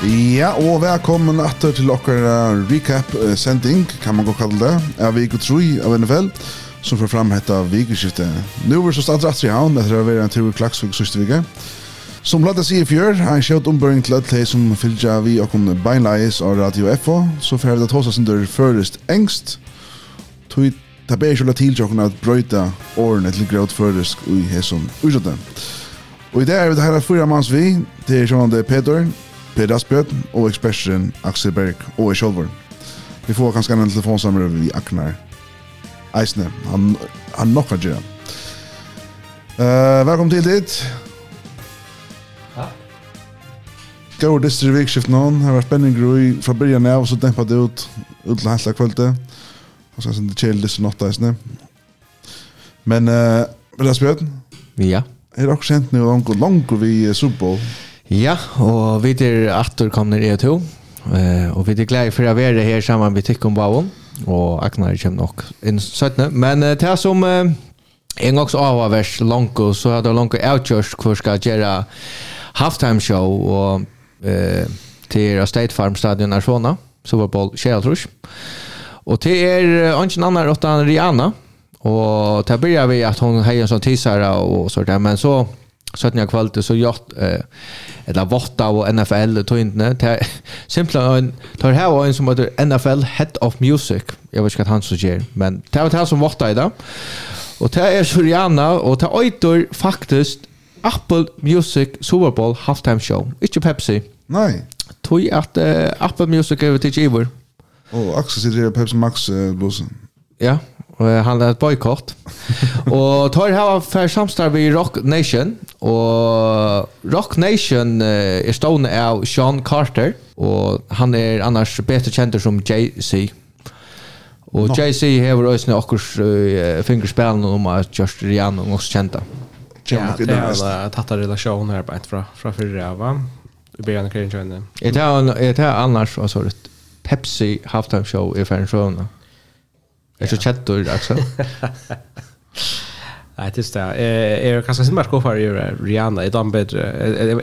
Ja, og velkommen atter til okker recap-sending, kan man gå kalle det, av Viggo Troi av NFL, som får fram hetta Viggo-skiftet. Nå er vi så stadig etter i havn, etter å være en tur i Klagsvig sørste vike. Som bladet sier i fjør, har jeg kjøtt ombøring til alle som fylgja vi okkom beinleis av Radio FO, så får det tåsa som dør først engst, tog det ber ikke til til at brøyta årene til gråd først i hesson utsatte. Og i det er vi det her er fyra manns vi, det er Sjønande Peter, Per Asbjørn og eksperten Axel Berg og jeg selv. Vi får kanskje en telefonsammer vi Aknar. Eisne, han, han nok har gjerne. Uh, velkommen til dit. Takk. Går dystre vikskift nå. Det har vært spenning groi fra byrjan av, så dempet det ut ut til hele kvöldet. Og så er det kjell dystre natta, eisne. Men, uh, Per Asbjørn? Ja. Er dere kjent nå langt vi Super Bowl? Ja. Ja, og vi er atter kommer i to. Uh, og vi er glede for å være her sammen med Tikkum Bavon. Og Agnar kommer nok inn 17. Men uh, det som uh, en gang gångs avhavers langt, så har det langt avgjørs hvor skal gjøre halftime-show og uh, til State Farm Stadion Arsona, Superbowl Kjæraltrus. Og til er uh, ingen annen åttan Rihanna. Og det börjar vi at hon har en sånn tisare og sånt där. Men så 17 kvalitet så gjort eh eller votta och NFL tog inte det simpelt en tar här en som heter NFL Head of Music. Jag vet inte vad han så ger men det var det som votta idag och det är Suriana och det åter faktiskt Apple Music Super Bowl halftime show. Inte Pepsi. Nej tog att Apple Music över till Giver och Axel sitter Pepsi Max blåsen ja han ett boykott. och tar här för samstarv i Rock Nation och Rock Nation är er stående av Sean Carter och han är annars bättre känd som JC. Och no. JC har också några uh, fingerspelen om at just Rian och oss kända. Ja, det är att ta relation här på fra, från förra va. Vi börjar när kring känner. Är det annars alltså Pepsi halftime show i Färnsjöna. Jag tror chattor också. Nej, det är det. Är kanske sin match för ju Rihanna i den bättre.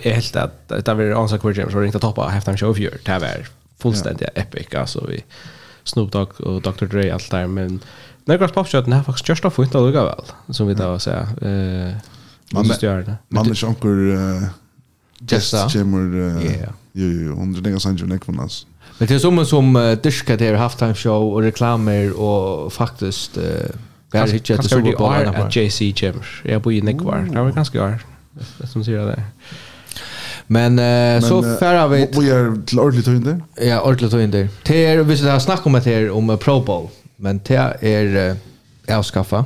Är helt att det var ansvar för James Ring att toppa halftime show för det var fullständigt epic alltså vi Snoop Dogg och Dr Dre allt där men när gras popshoten har faktiskt just fått det lugga väl som vi då säger eh man måste stjärna. Man är sjunker Jessa. Ja. Jo jo, hon drar ner sanjun ekvonas. Men det är som som uh, diskat här halftime show och reklamer och faktiskt uh, det är Kanske så det är att JC Jimmer. Jag bor i Nickvar. Det var ganska år. Som säger det. Men, uh, så färra vi... Vi är till ordentligt tog in. Ja, ordentligt tog in där. Det är, vi har snackat om det här om Pro Bowl. Men det är uh, avskaffa.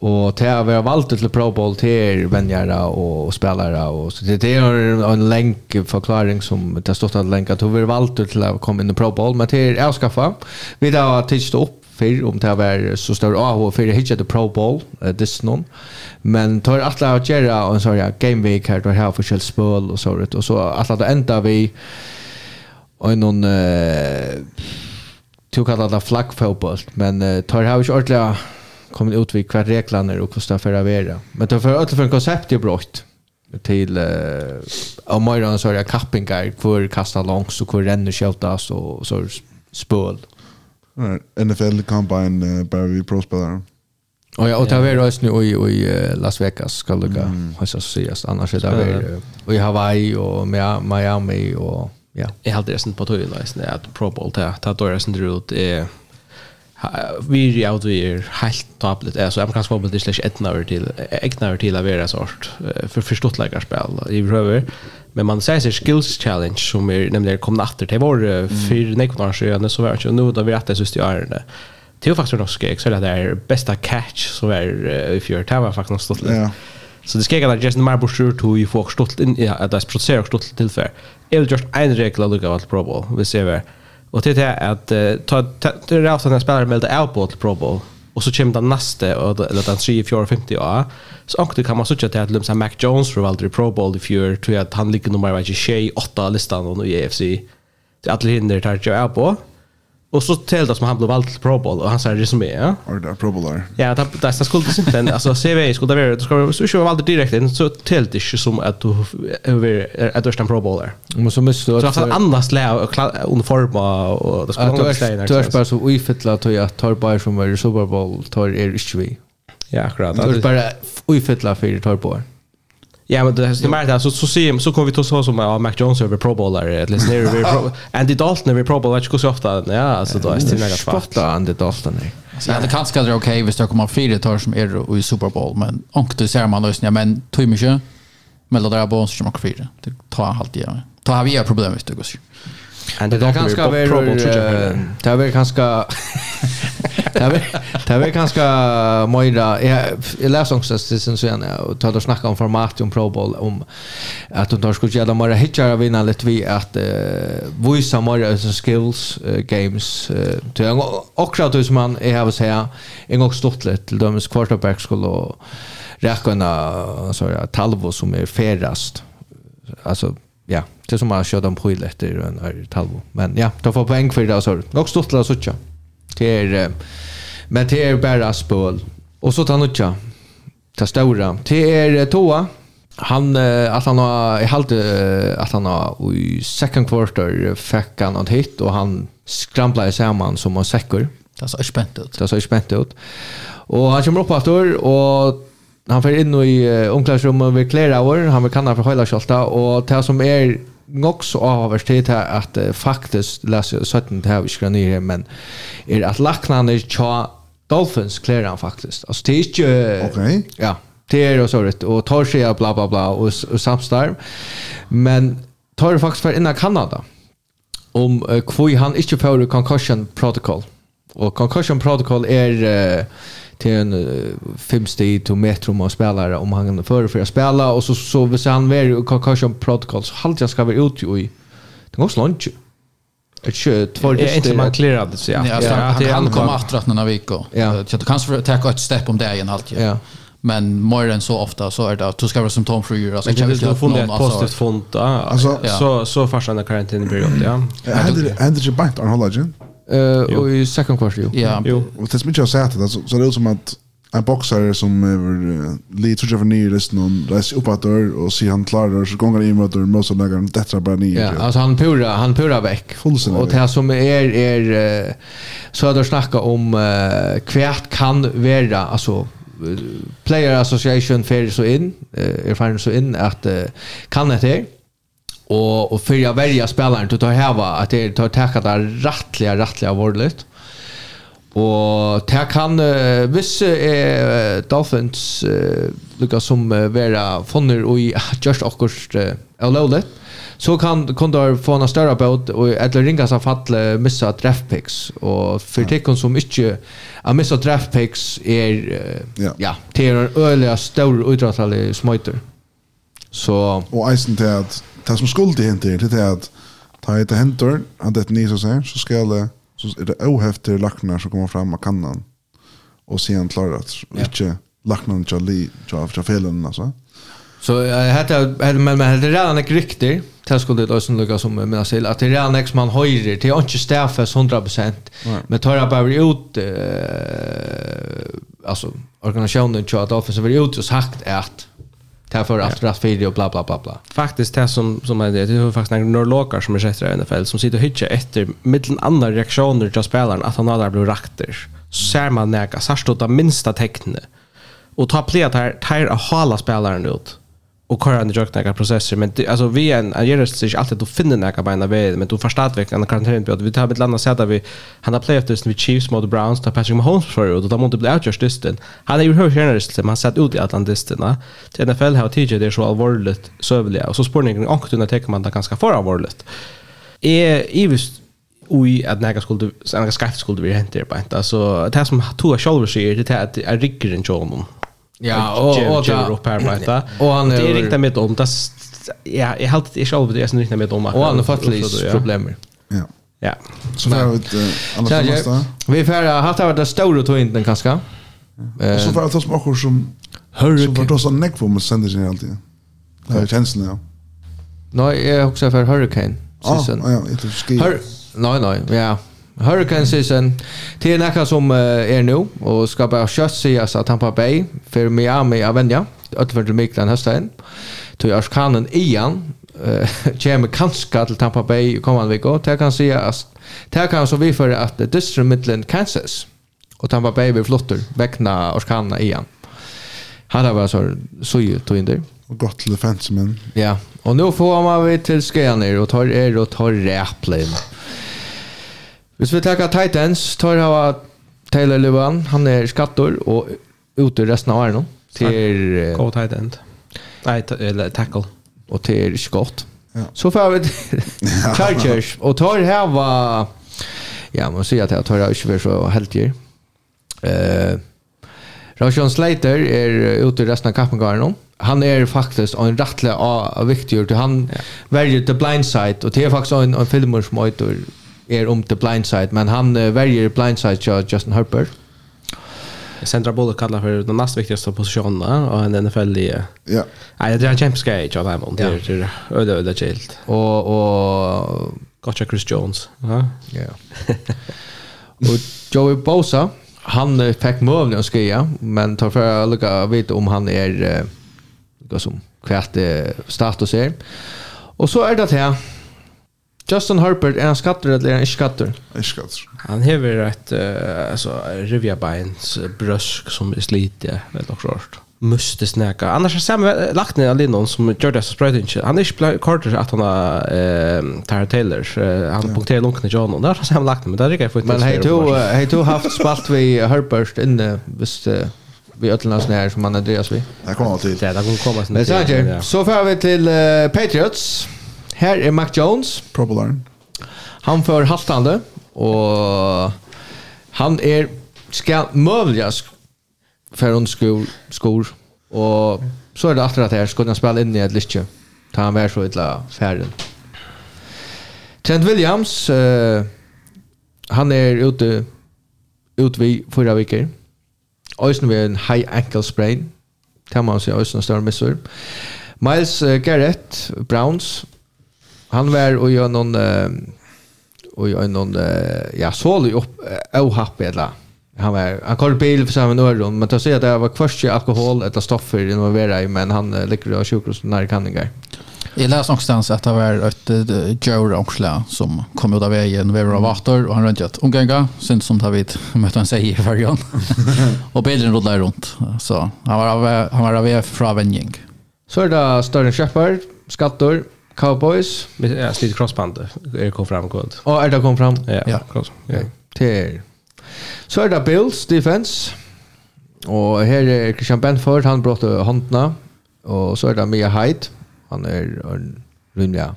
Och det har vi valt till Pro Bowl till vänjare och spelare och så det är en länk förklaring som det har stått att länka till vi har valt till att komma in i Pro Bowl men det är avskaffa. Vi har tidigt upp för om det var så stor AH för hitcha the Pro Bowl uh, this non. Men tar alla att göra och så ja game week här då här för Chelsea och så och så alla det ända vi och någon eh uh, tog alla flaggfotboll men uh, tar har ju ordentligt kommer ut vid kvar reglerna och kostar för att vara. Men det för att för en koncept är brått till eh om man så är kappingar för kasta långs och hur ränner skjutas och så spöl. NFL combine bara vi prospelare. Och ja, och det var oss nu i, i Las Vegas ska gå Mm. Hasa sägas annars är det väl och i Hawaii och Miami och ja. Jag hade resten på tur i Las när att Pro Bowl ta ta då resten ut är vi är ju är helt tablet alltså amerikansk fotboll det slash ett när till ett till att vara sort för förstått läkarspel i röver men man säger sig skills challenge som är nämligen kom natter till vår för nekvarnsjöne så var ju nu då vi rätta just i ärende till faktiskt nog skek så det där bästa catch så är if you're tava faktiskt stått lite så det ska jag just mer brosjur to ju får stått in ja det är producerat stått tillfär eller just en regel lucka vad probo vi ser Och det är att uh, ta det är alltså när spelare med out på Pro Bowl och så kommer den nästa och eller den 3 4 50 år så också kan man söka till att Lumsa Mac Jones för Valtteri Pro Bowl i fjör tror jag att han ligger nummer vad 28 listan och nu i AFC. Det alla hinder tar jag på. Och så till som han blev vald till Pro Bowl och han säger det som är. Ja? Or the Pro Bowler. Ja, det det ska skulle simpelthen alltså CV skulle det vara du ska så inte vald direkt in så till det inte som att du över att du är Pro Bowler. Men så måste du Så att annars lä och uniforma och det ska vara stäna. Du är bara så oifittla att jag tar bara som var Super Bowl tar er inte vi. Ja, akkurat. Du är bara oifittla för tar på. Ja, men det är mer det så ser så kommer vi ta så som ja, Mac Jones över Pro Bowler eller så nere vi Pro Andy Dalton över Pro Bowler skulle så ofta ja alltså då är det något fast. Spotta Andy Dalton. Så det kan ska det okej vi står komma fyra tar som är i Super Bowl men onkte ser man lösningar men tog mycket med då där bonus som också fyra. Det tar halt igen. Ta har vi problem med det går. Andy Dalton över Pro Bowl tror jag. Det är kanske Det är väl ganska mojra. Jag, jag läste också sen sen och tar och snackar om format om Pro Bowl om att de tar skulle göra mera hitchar av innan lite vi att uh, visa mera skills uh, games. Uh, till en och att man är här säga en gång stort lite till dömes quarterback skulle och räkna så där Talvo som är färast. Alltså ja, det som man kör dem på i lätt här Talvo. Men ja, ta får poäng för det alltså. Nog stort la så tjocka. Det är men det är bara spål. Och så tar nutja. Ta stora. Det är Toa. Han att han har i halt att han har i second quarter fick han ett hit och han skramplade samman som en säcker. Det såg spänt ut. Det såg spänt ut. Och han kommer upp på och han får in i omklädningsrummet vid hour Han vill kanna för hela skjolta och det som är nok så avhåverst det att uh, faktiskt läser jag sötten det här vi ska ner men är att lacknan är tja Dolphins klär han faktiskt. Alltså det är inte... Okej. Okay. Ja, det är och så rätt. Och tar sig bla bla bla och, och samstarv. Men tar det faktiskt för innan Kanada. Om uh, kvui han inte får concussion protocol. Och concussion protocol är... Uh, till en uh, femstid till metrum och spelare om han för för att spela och så så vi han var och kanske så halt jag ska vara ute i det går slunch Ikke tvær dyster. inte man klirra det, så ja. ja, han, han kommer after at några veckor og så du kan ta ett step om det igen alltid. Ja. Men mer än så ofta så är det att du ska vara symptomfri. Alltså, jag vill få ett positivt fond. Alltså, så, så farsan är blir upp, ja. Händer det inte bara inte anhålla, Eh och i second quarter ju. Ja. Jo. Och det smittar sig att så så det är som att en boxare som är lite tror jag ny listen om resa upp att dör och se han klarar så gånger in mot dör måste lägga den detta bara ny. Ja, alltså han pura han pura väck. Och det som är är så att snacka om kvärt kan vara alltså player association för så in är fan så in att kan det här och och för jag välja spelaren till att häva att det tar täcka där rättliga rättliga vårdligt. Och där kan uh, vissa uh, Dolphins uh, lukka som uh, vera fonner och i just akkurat uh, lowlet så kan kan då få en större båt och eller ringa så fall missa draft picks och för tecken som inte har missa draft picks är ja, ja det är öliga stor utdragsallig smiter. Så och isen till att det som skulle hända till det är att ta ett händer att det ni så säger så ska det så är det ohäfter lacknar som kommer fram av kannan och sen klarat och inte lacknar inte li för felen alltså. Så hade hade men men det redan är rykte Det skulle det också lucka som men jag säger att det redan ex man höjer till inte stäffes 100% men tar jag bara ut eh alltså organisationen tror att offensiven ut och sagt att Därför att rätt för och bla bla bla bla. Faktiskt det som som är det det är faktiskt några lockar som är sätter i NFL som sitter och hitchar efter mellan andra reaktioner till spelaren att han hade blivit rakter. Så Ser man näka särskilt de minsta tecknet. Och ta pleat här tar att hala spelaren ut och köra en jag några processer men det, alltså vi en en gör det sig alltid att finna några bena väg men du förstår att vi kan kan inte att vi tar ett landa sätt att vi han har playoff det med Chiefs mot Browns där Patrick Mahomes för och då måste bli outjust distan han är ju hur känner det man satt ut i Atlantistina till NFL har TJ det så allvarligt sövliga och så spårningen och kunna ta man det ganska för allvarligt är i visst ui at nega skulle nega skaft skulle vi hentir på. Alltså det som tog sjálvur sig det är att är rikkeren tjónum? Ja, och och där upp här bara. Och han är riktigt med om det ja, jag har det själv det är så riktigt med om. Och han har fått lite problem. Ja. Ja. Så där ut andra nästa. Vi får ha tagit det stor och inte kanske. Eh så för att oss också som hör som vart oss neck för måste sänder sig alltid. Det är känslan ja. Nej, jag också för hurricane season. Ja, ja, det ska. Nej, nej, ja. Hurricane season. Det är näka som är nu och ska bara kött sägas att Tampa Bay för Miami Avenja. Öttvärd Miklan hösten. Till Arskanen igen. Kjem kanske till Tampa Bay kommande vecka. Det kan sägas det kan så vi för att District Midland Kansas och Tampa Bay blir flottor väckna Arskanen igen. Han har varit så så ju tog in det. Och gott till defensemen. Ja, och nu får man vi till Skanner och tar er och tar Raplin. Hvis vi tar Titans, tar hava Taylor Levan, han er skattor og ute resten av åren til Go tight end. Nei, eller tackle. Og til skott. Ja. Så får vi Chargers og tar var Ja, man sier at jeg tar ikke vært så heldig. Eh, Rasjon Slater er ute i resten av kappengaren. Han er faktisk en rettelig viktig, han ja. verger Blind Side og det er faktisk en, en filmer som øyder är om blind blindside men han uh, väljer blindside till Justin Harper. Sandra Bullock kallar för den näst viktigaste positionen och en NFL i Ja. Nej, det är James Gage av dem det är öde öde chilt. Och och gotcha Chris Jones. Ja. Ja. Och Joey Bosa han fick möjligen att skriva men tar för att lucka veta om han är vad som kvärt status är. Och så är det här Justin Herbert, är han skatter eller är han inte skattor? Inte. Han hever ett uh, alltså, rivjabeins brösk som är slitig, väldigt också rart. Måste snäka. Annars har Sam lagt ner Linnon som gör det så spröjt inte. Han är inte kortare att han har eh, Tara Taylor. Han ja. punkterar lunken i John och där har Sam lagt ner. Men där är det inte. Men hej du haft spalt vi Herbert inne visst uh, vi ötlarna sån här som man Andreas vi. Det kommer alltid. Det kommer komma sån här. Så får vi till uh, Patriots. Her er Mac Jones. Popularen. Han får haltande och han är ska mövliga för hon skor, skor. och så är det efter att här skulle han spela in i ett litet Ta han vär så illa färden. Trent Williams uh, han är ute ut vid förra veckor. Ösen med en high ankle sprain. Kan man sig ösen större missor. Miles uh, Garrett Browns han var och gör någon och gör någon ja sålig upp happy eller han var han kallade bil för samma öron men då säger det var kvarts alkohol eller stoffer involverade var i men han ligger och sjukhus när kan det Jag läste någonstans att det var ett Joe Rongsla som kom ut av vägen över av vatten och han rönt ett omgånga synd som tar vid mötte han sig i färjan och bilen rullade runt. Så han var av, han var av från Vänjing. Så är det större köpare, skatter, Cowboys. Ja, snitt crossband. Er kom fram god. Och är det kom fram? Ja, ja. cross. Ja. Til. Så är det Bills defense. Och här är Christian Benford, han bröt håndene. Och så är det Mia Hyde. Han är en rymliga.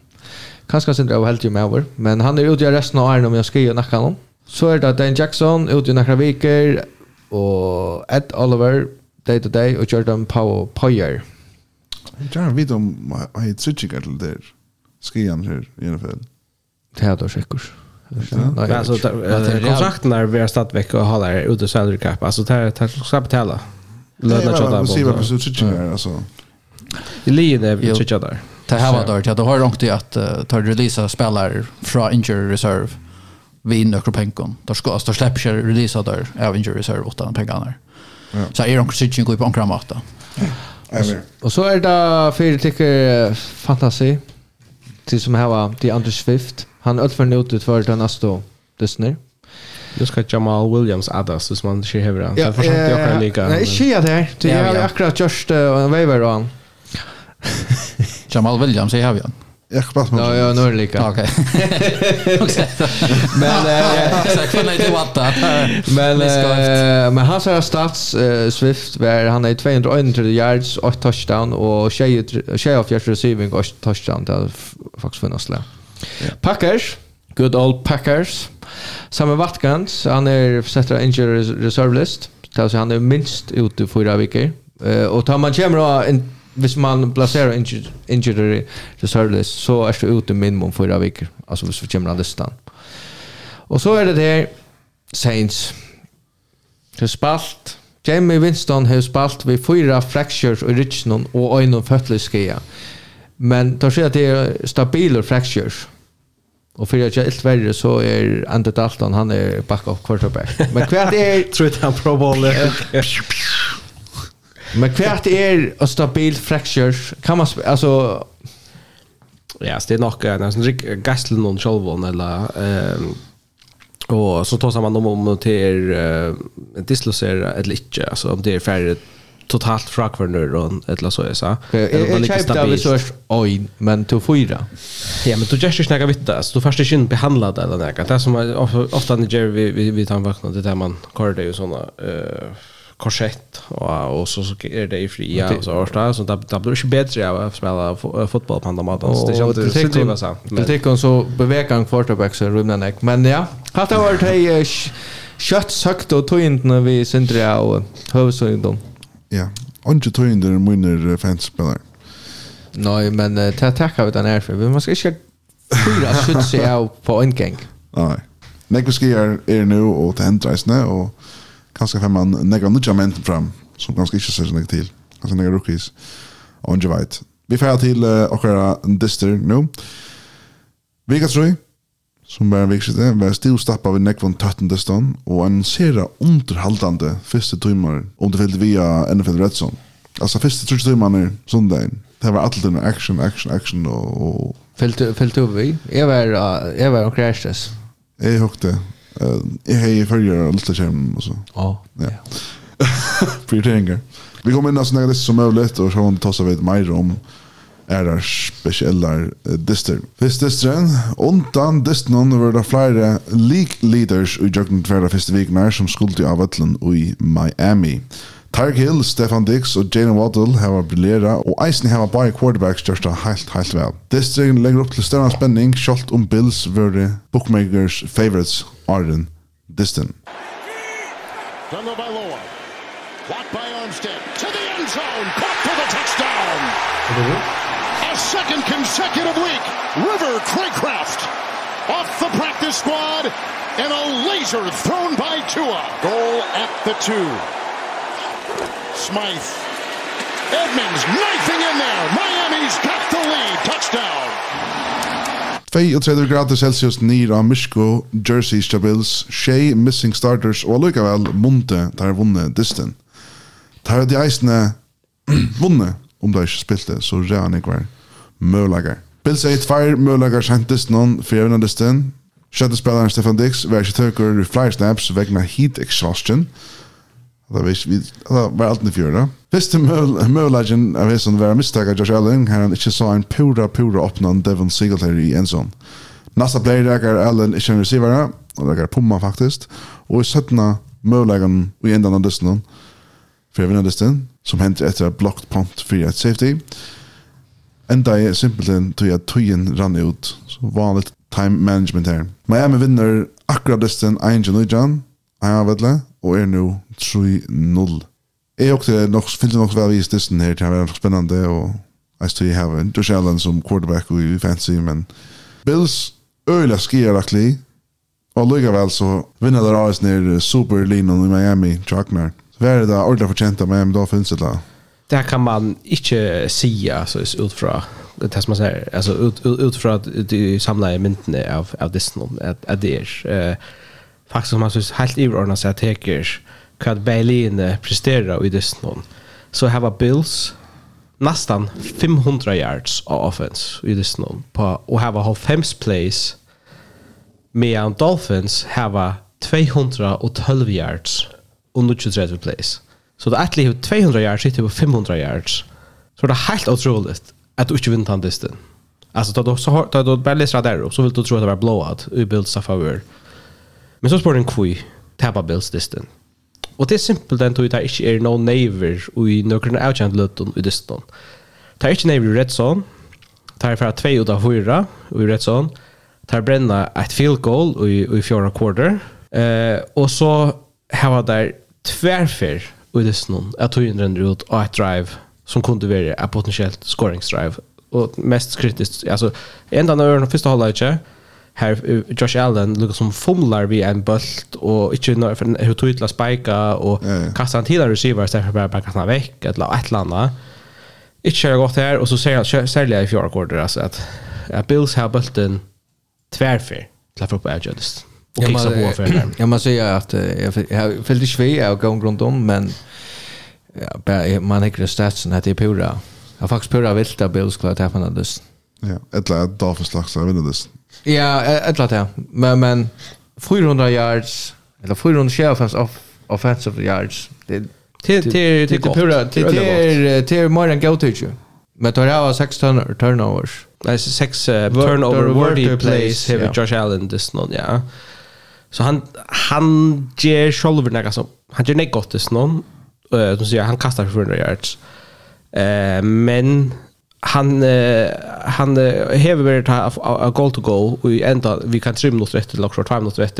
Kanske inte av helt med över. Men han är ute i resten av æren om jag skriver nacka honom. Så är det Dan Jackson, ute i nakka viker. Och Ed Oliver, day to day. Och Jordan Powell, Poyer. Jag har vid om jag är tryckt till det. Skian här i alla fall. Det här då säkert. Nej, alltså kontrakten där vi har stått vecka och håller ute salary cap. Alltså det här ska betala. Löna chatta. Vi se vad precis tryckt här alltså. I linje är vi tryckt där. Det här var dåligt. Det har långt i att ta releasa spelare från injury reserve vi in några pengar. Då ska alltså släppa sig releasa där av injury reserve utan pengarna. Så är det också tryckt går på en kramat då. Amen. Och så är det för tycker fantasi till som här The Anders Swift. Han öll för notet för den nästa Disney. Jag ska Jamal Williams addas så man ser hur han. Jag försökte jag kan lika. Nej, shit där. Det är akkurat just en waiver on. Jamal Williams är här igen. Jag ska passa. Ja, ja, nu är det lika. Okej. Men eh så kan inte vatta. Men eh men han sa starts Swift var han är 200 yards och touchdown och tjej tjej av fjärde receiving och touchdown där faktiskt för Nasla. Packers, good old Packers. Samme Watkins, han är sätter injury reserve list. Alltså han är minst ute i fyra veckor. Eh och tar man kommer hvis man placerar injury, injury reserve list så är det ute minimum fyra veckor. Alltså hvis vi kommer av listan. Och så är det där Saints. Det är spalt. Jamie Winston har spalt vid fyra fractures i Richmond och en av. Men tar sig att det är stabila fractures. Och för att jag är helt värre så är Andy Dalton, han är backup quarterback. Men kvart är... Tror inte han provar Men kvart är en stabil fracture. Kan man alltså ja, det är nog en sån rik gaslen och självon eller ehm och så tar man om om det är dislocera eller inte alltså om det är färre totalt frakvarnur och eller så är så. Jag köpte det så oj men to fyra. Ja men du just snacka vitt alltså du första behandla det eller något. Det som ofta när vi vi vi tar vakna det där man kör det ju såna eh korsett och, och så, så är det i fria och så årsdag så det, det blir ju bättre av att spela fotboll på andra maten så det känns inte så trivas Det tycker så bevekar en quarterback så rymna neck men ja hatt har varit hej kött sökt och tog in när vi Sindria och Hövsöjndom Ja, inte tog inte minner fanspelare Nej, men uh, det tackar vi den här för. Vi måste inte fyra skjutsa av på en gång. Nej. Men vi er nu og det händer og ganska fem man nega nudja menn fram som ganska ikke ser seg til ganska nega rookies og ikke veit vi får til uh, okkara dister nu Vika Trøy som var en vikskete var stilstappa ved nekvon tøtten dystan og en sera underhaldande første timer underfyllt via NFL Redson altså første trus nu sundagen det var alltid en action action action og, og fällt över vi? Jag var, jag var och crashes. Jeg hukte. Jeg har i følger alltså skjermen og så. Ja. ja. Prioriteringer. Vi kommer inn av sånne lister som möjligt och så kan vi ta seg vidt mer om er spesiella dister. Fyrst disteren, undan disteren var det flere league leaders i Jøgnen Tverda Fyrste Vignar som skulle til avvetlen i Miami. Miami. Tyreek Hill, Stefan Dix og Jalen Waddle har briljera og eisen har bare quarterbacks gjørst det helt, helt vel. Disteren legger opp til større spenning, kjolt om Bills vøre bookmakers favorites Arden Disteren. Done by Loa. Blocked by Armstead. To the end zone. Caught for the touchdown. A second consecutive week. River Craycraft. Off the practice squad. And a laser thrown by Tua. Goal at the two. Smythe. Edmonds knifing in there. Miami's got the lead. Touchdown. 32 grader Celsius nir av Mishko, Jersey Stabils, Shea missing starters og lukkavel Monte der vunne Distin. Der de eisne vunne om de ikke spilte, så rean ikke var mølager. Bills er tvær mølager sentist noen for jævna Distin. Sjette spilleren Stefan Dix var ikke tøkker i flere snaps vegna heat exhaustion. Det var vi det var allt ni fjärde. Visst möjligen av his som var misstag Josh Allen här han ikke så en pura pura öppnan Devon Singletary i en sån. Nästa player där Allen ikke en receiver och där pumma faktisk. Og i sjutton möjligen i ändan av for jeg vinner dysten, som händer etter blocked punt for et safety. Enda er simpelthen tog at tøyen rann ut. Så vanlig time management her. Miami vinner akkurat dysten 1-0 i John. Ja, vet og er nu 3-0. Jeg også nok, finner nok vel i stedet her, det har vært spennende, og jeg tror jeg har en Josh Allen som quarterback og i fancy, men Bills øyla skier akkli, og lykka vel så vinner der AS ned Superlinon i Miami, Chuckner. Så hva er det ordentlig fortjent av Miami Dolphins, eller? Det kan man ikke si, altså, ut fra det som man säger, alltså ut, ut, ut från att du samlar myntene av, av Disney, att, att det är... eh faktisk som man synes helt iverordnet seg teker hva Berlin presterer i dysten så her var Bills nästan 500 yards av offense i dysten på, og her var halvfems plays medan Dolphins her var 212 yards og 23 plays. Så det er egentlig 200 yards sitter på 500 yards. Så det er helt otroligt at du ikke vinner den dysten Alltså då så har då bara läser där upp så vill du tro att det var blowout i Bills favor. Men så spør den kvui, tappa Bills distan. Og det er simpelt den tog det ikke er noen neiver i nøkron avkjent løtten i distan. Det er ikke neiver i red zone, det er fra 2 ut av 4 i red zone, det er brenna et field goal i, i fjorda quarter, eh, og så hava der tverfer i distan, at tog innrender ut og et drive som kunde være et potensielt scoringsdrive. Og mest kritisk, altså, enda når den første holdet ikke, här Josh Allen lukar som fumlar vid en bult och inte när hur tog utla spika och yeah. kastar han till en receiver istället för bara bara kasta veck eller ett eller annat. Inte kör gott här och så ser jag sälja i fjärde kvarter alltså att, att Bills har bulten tvärfer till att få på edges. Och jag måste på för. Jag måste säga att jag följde Sverige och gång runt om men ja, man hickar statsen att det är pura. Jag har faktiskt pura vilda Bills kvar att på den Ja, eller Dolphins laxar vinner det. Ja, ett lat ja. Men men 400 yards eller 400 yards off offensive yards. Det till det det pura det det är mer än go to you. Men tar jag 6 turnovers. Nej, 6 turnover worthy plays här Josh Allen this någon ja. Så han han ger shoulder några som han ger något this någon. Eh, som säger han kastar 400 yards. Eh, men han uh, han uh, hever varit a goal to go och ända vi kan trim något rätt eller också time något rätt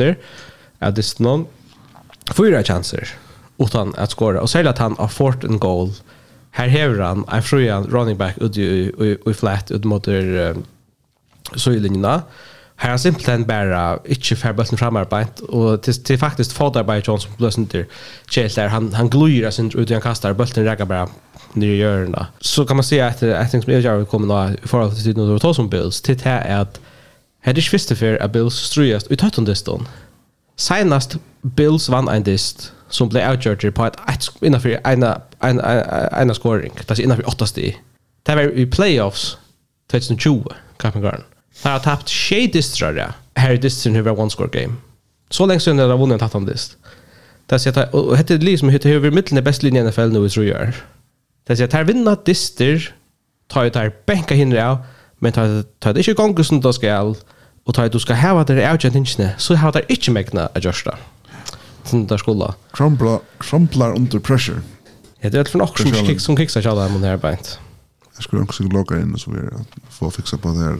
att det är någon fyra chanser utan att skora. Och säga att han har fått en goal. Här hever han en fruan running back ut i, i, i flat ut mot um, söjlinjerna har jag simpelthen bara inte för bulten framarbeid och till till faktiskt fotarbeid John som blösen till där han han glöjer sin ut i han kastar bulten räcker bara ner i hjörna så kan man säga att jag tänker som jag kommer nå för att det nu tar som Bills. Till det är att hade det visste för att Bills ströjas ut hötten distan senast Bills vann en dist som blev outgjort på ett ett innanför ena ena, ena scoring. Det är innanför åtta steg. Det var i playoffs 2020 Copenhagen Har har tappt tjej distrar jag. Här är distren hur var one score game. Så länge sedan har vunnit tappt han dist. Det säger att och hette det liksom hur hur mitten är bäst linjen i NFL nu tror jag. Det säger att här vinner dister tar ju där bänka jag men tar tar det inte gånger som då ska och tar du ska ha det är outjent inte så har det inte mäkna adjusta. Sen där skulle. Crumpla crumplar under pressure. Ja, det är från också som kick som kicksar jag där mot här bänt. Jag skulle också logga in och så vidare få fixa på det här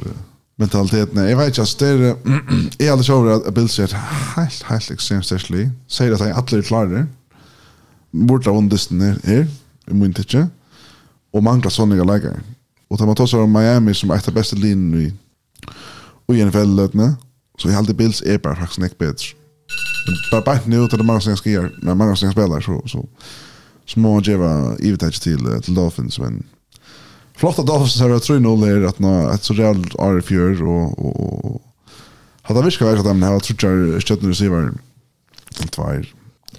mentaliteten. Jeg vet ikke, altså, det er, jeg hadde sjåver at Bill sier helt, helt ekstremt sterslig, sier at han alle er klare, bort av åndesten er her, i min tidsje, og mangler sånne leger. Og da man tar seg om Miami som er et av beste linjen i, og i NFL-løtene, så jeg halde Bills er bare faktisk ikke bedre. Bare bare nu til det mange som jeg skal gjøre, når mange som jeg spiller, så, så, så må han gjøre ivetage til, til Dolphins, men flott att Dolphins har 3-0 är att nå ett så rejält år fjör och och hade viskat varit att de har trott trutchar stöttna receiver två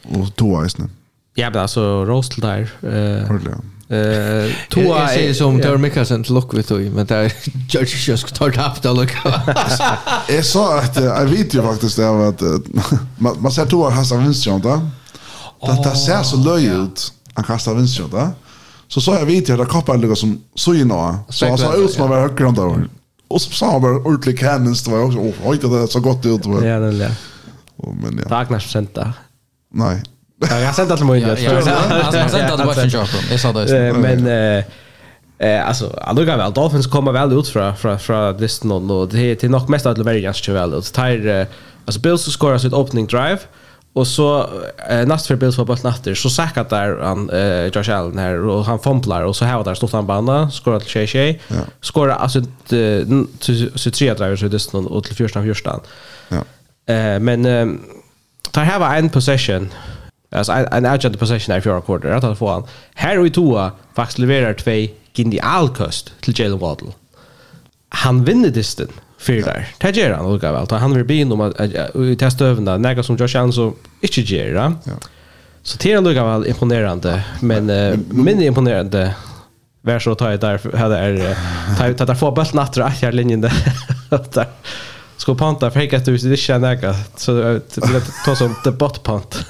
och två isne. Ja, men alltså Rostel där eh Eh, Tua är som Tor Mikkelsen till lock Lockvit då, men där George just tar upp det look. Jag sa att jag vet ju faktiskt det att man man ser två har hans vinstjanta. Det det ser så löjligt ut. Han kastar vinstjanta. Så så jag vet jag det koppar lugga som så ju nå. Så sa ut som var högre än där. Och så sa bara ordentlig cannons det var också oh, oj det så gott ut va. Ja det ja. Och men ja. Tack när senta. Nej. Jag har sent att mig. Jag har sent att watchen. Jag sa det. Men eh Eh alltså alltså kan väl Dolphins komma väl ut från från från listan och det är till nog mest att Laverians ganska väl ut. Tar alltså Bills scorear sitt opening drive. Och så eh, näst för Bills var bara natter så säkert där han eh, Josh Allen här och han fumblar och så här var där stod han banda skorar till Shay Shay. Ja. Skorar alltså till tre driver så det och till första första. Ja. Eh men eh, tar här var en possession. Alltså en, en agent possession där i fjärde quarter att få får han. Här och i toa faktiskt levererar två genialkost till Jalen Waddle. Han vinner distan för där. Det gör han lika väl. Han vill bli om att testa övna några som Josh Allen så inte gör det. Ja. Så det är lika väl imponerande, men mindre imponerande vär så tar jag där hade är tar tar få bollen att dra här linjen där. Ska panta för att du inte känner några så det blir ta som the bot punt.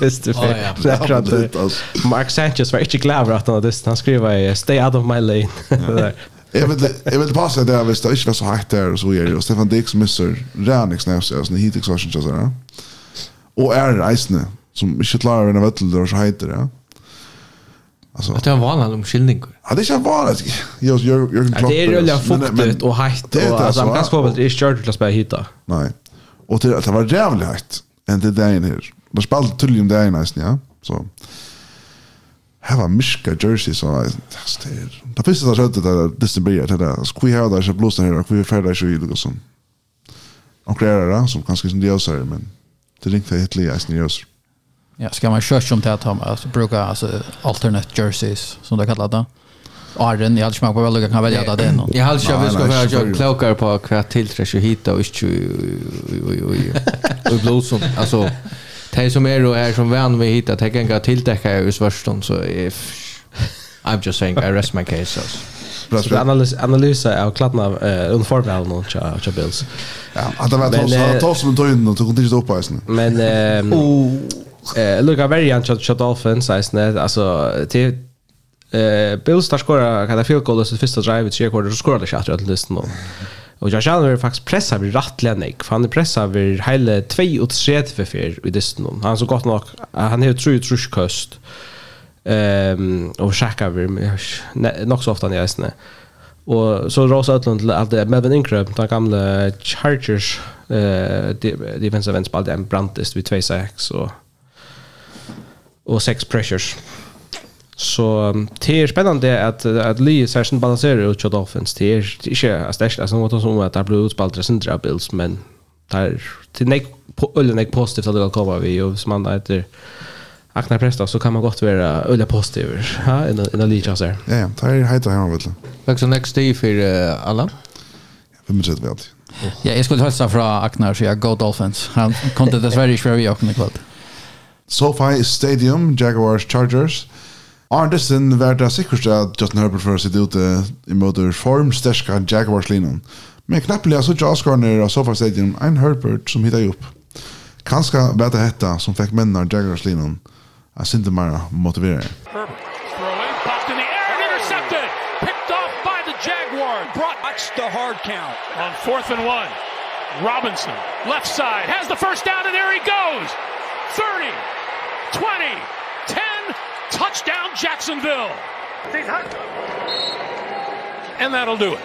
Visst du för. Mark Sanchez var inte glad att han hade han skrev stay out of my lane. Jag vill jag vet passa där visst det inte var så hett där och så är det och Stefan Dix missar Ranix när så sån heat exhaustion så där. Och är det som inte klarar en vettel där så heter det. Alltså att det var en om skildning. Ja det är inte bara jag jag jag kan Det är ju fuktigt och hett och alltså han kan skapa det är kört att spela hitta. Nej. Och det det var jävligt hett. Än det där inne. här. Det spelade tydligen där inne ja. Så. So här var myska jersey så det är det finns det så att det Disney det där så vi har där så blåsa här och vi färdar så ju som och det som kanske som det så men det ringte helt lite as news Ja, ska man köra som det här Thomas, alltså bruka alltså alternate jerseys som det kallar det. Arden, jag hade smak på väl, jag kan välja det nu. Jag hade köpt vi ska vara jag klokare på kvart tillträck och hitta och inte och blåsa alltså de som är och är som vän vi hittar de kan gå tilldäcka i svärstånd så if I'm just saying I rest my case alltså. Så analys analysa av klattna eh uniformen och tja tja bills. Ja, att det var tos tos med tøyen och tog inte upp på isen. Men eh Luka Varian shot shot Dolphins alltså alltså till eh Bills tar skora kan det field goal så första drive i tre quarter så skorar det chatter att lyssna. Og jag känner mig faktiskt pressad vid rattliga nek, för han är pressad vid hela 2 och 3 för fyr i distan. Han är så gott nog, han har tru truskost. Ehm och skäckar vi nog så ofta när jag är Och så Rosa Ötlund till allt det med den gamla Chargers eh defensive end spelade en brantist vid 2-6 och och sex pressures. Så det är spännande att att Lee session balanserar ut Chad Dolphins. Det är inte as dash as något som att det blir utspalt recentra bills men där till nek på ölen nek positivt att det kommer vi och som man heter Akna Presta så kan man gott vara öliga positiv. Ja, en en lite så här. Ja, ja, det är helt hemma vet du. så next day för alla. Vi måste det. Ja, jag skulle hälsa från Aknar så jag go Dolphins. Han kom till dessvärre i vi och Niklas. SoFi Stadium, Jaguars Chargers. Arndesen var det sikkert at Justin Herbert for å sitte ute i måte formsterska Jaguars-linjen. Men knappelig så ikke avskårene av Sofa Stadium en Herbert som hittet opp. Kanskje var det hetta som fikk mennene av Jaguars-linjen. at synes Mara motiverer. Herbert. the hard count. On fourth and one, Robinson, left side, has the first down, and there he goes. 30, 20, Touchdown Jacksonville. And that'll do it.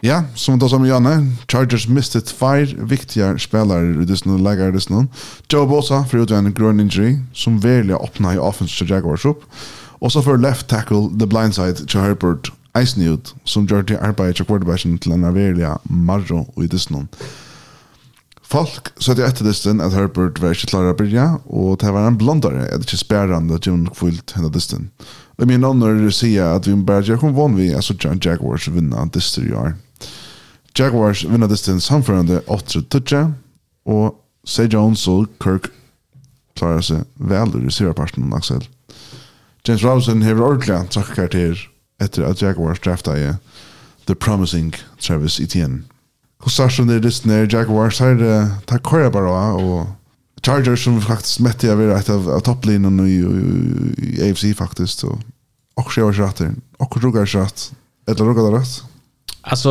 Ja, som då som Janne, Chargers missed it fire viktiga spelare i dessa lägger dessa. Joe Bosa för ut en groin injury som verkligen öppnar i offense till Jaguars upp. Och så för left tackle the blind side to Herbert Eisnut som gjorde arbetet till quarterbacken till en verkligen marro i dessa. Folk satt i etterlisten at Herbert var ikke klar å byrja, og det var en blondare, at ikke spærande at Jim kvult henne listen. Og min ånder sier at vi bare gjør kom vann vi, altså John Jaguars vinna dyster i år. Jaguars vinner dysten samførende 8-12, og Say Jones og Kirk klarar seg vel i reservaparten av Axel. James Robinson har ordentlig trakk karakter etter at Jaguars drafta i The Promising Travis Etienne. Hur är det när Jaguars här tar köra bara och Chargers som faktiskt mätte jag vid ett av av topplinjen i i, i AFC faktiskt Och och så jag rätt och rugar rätt eller rugar rätt? Alltså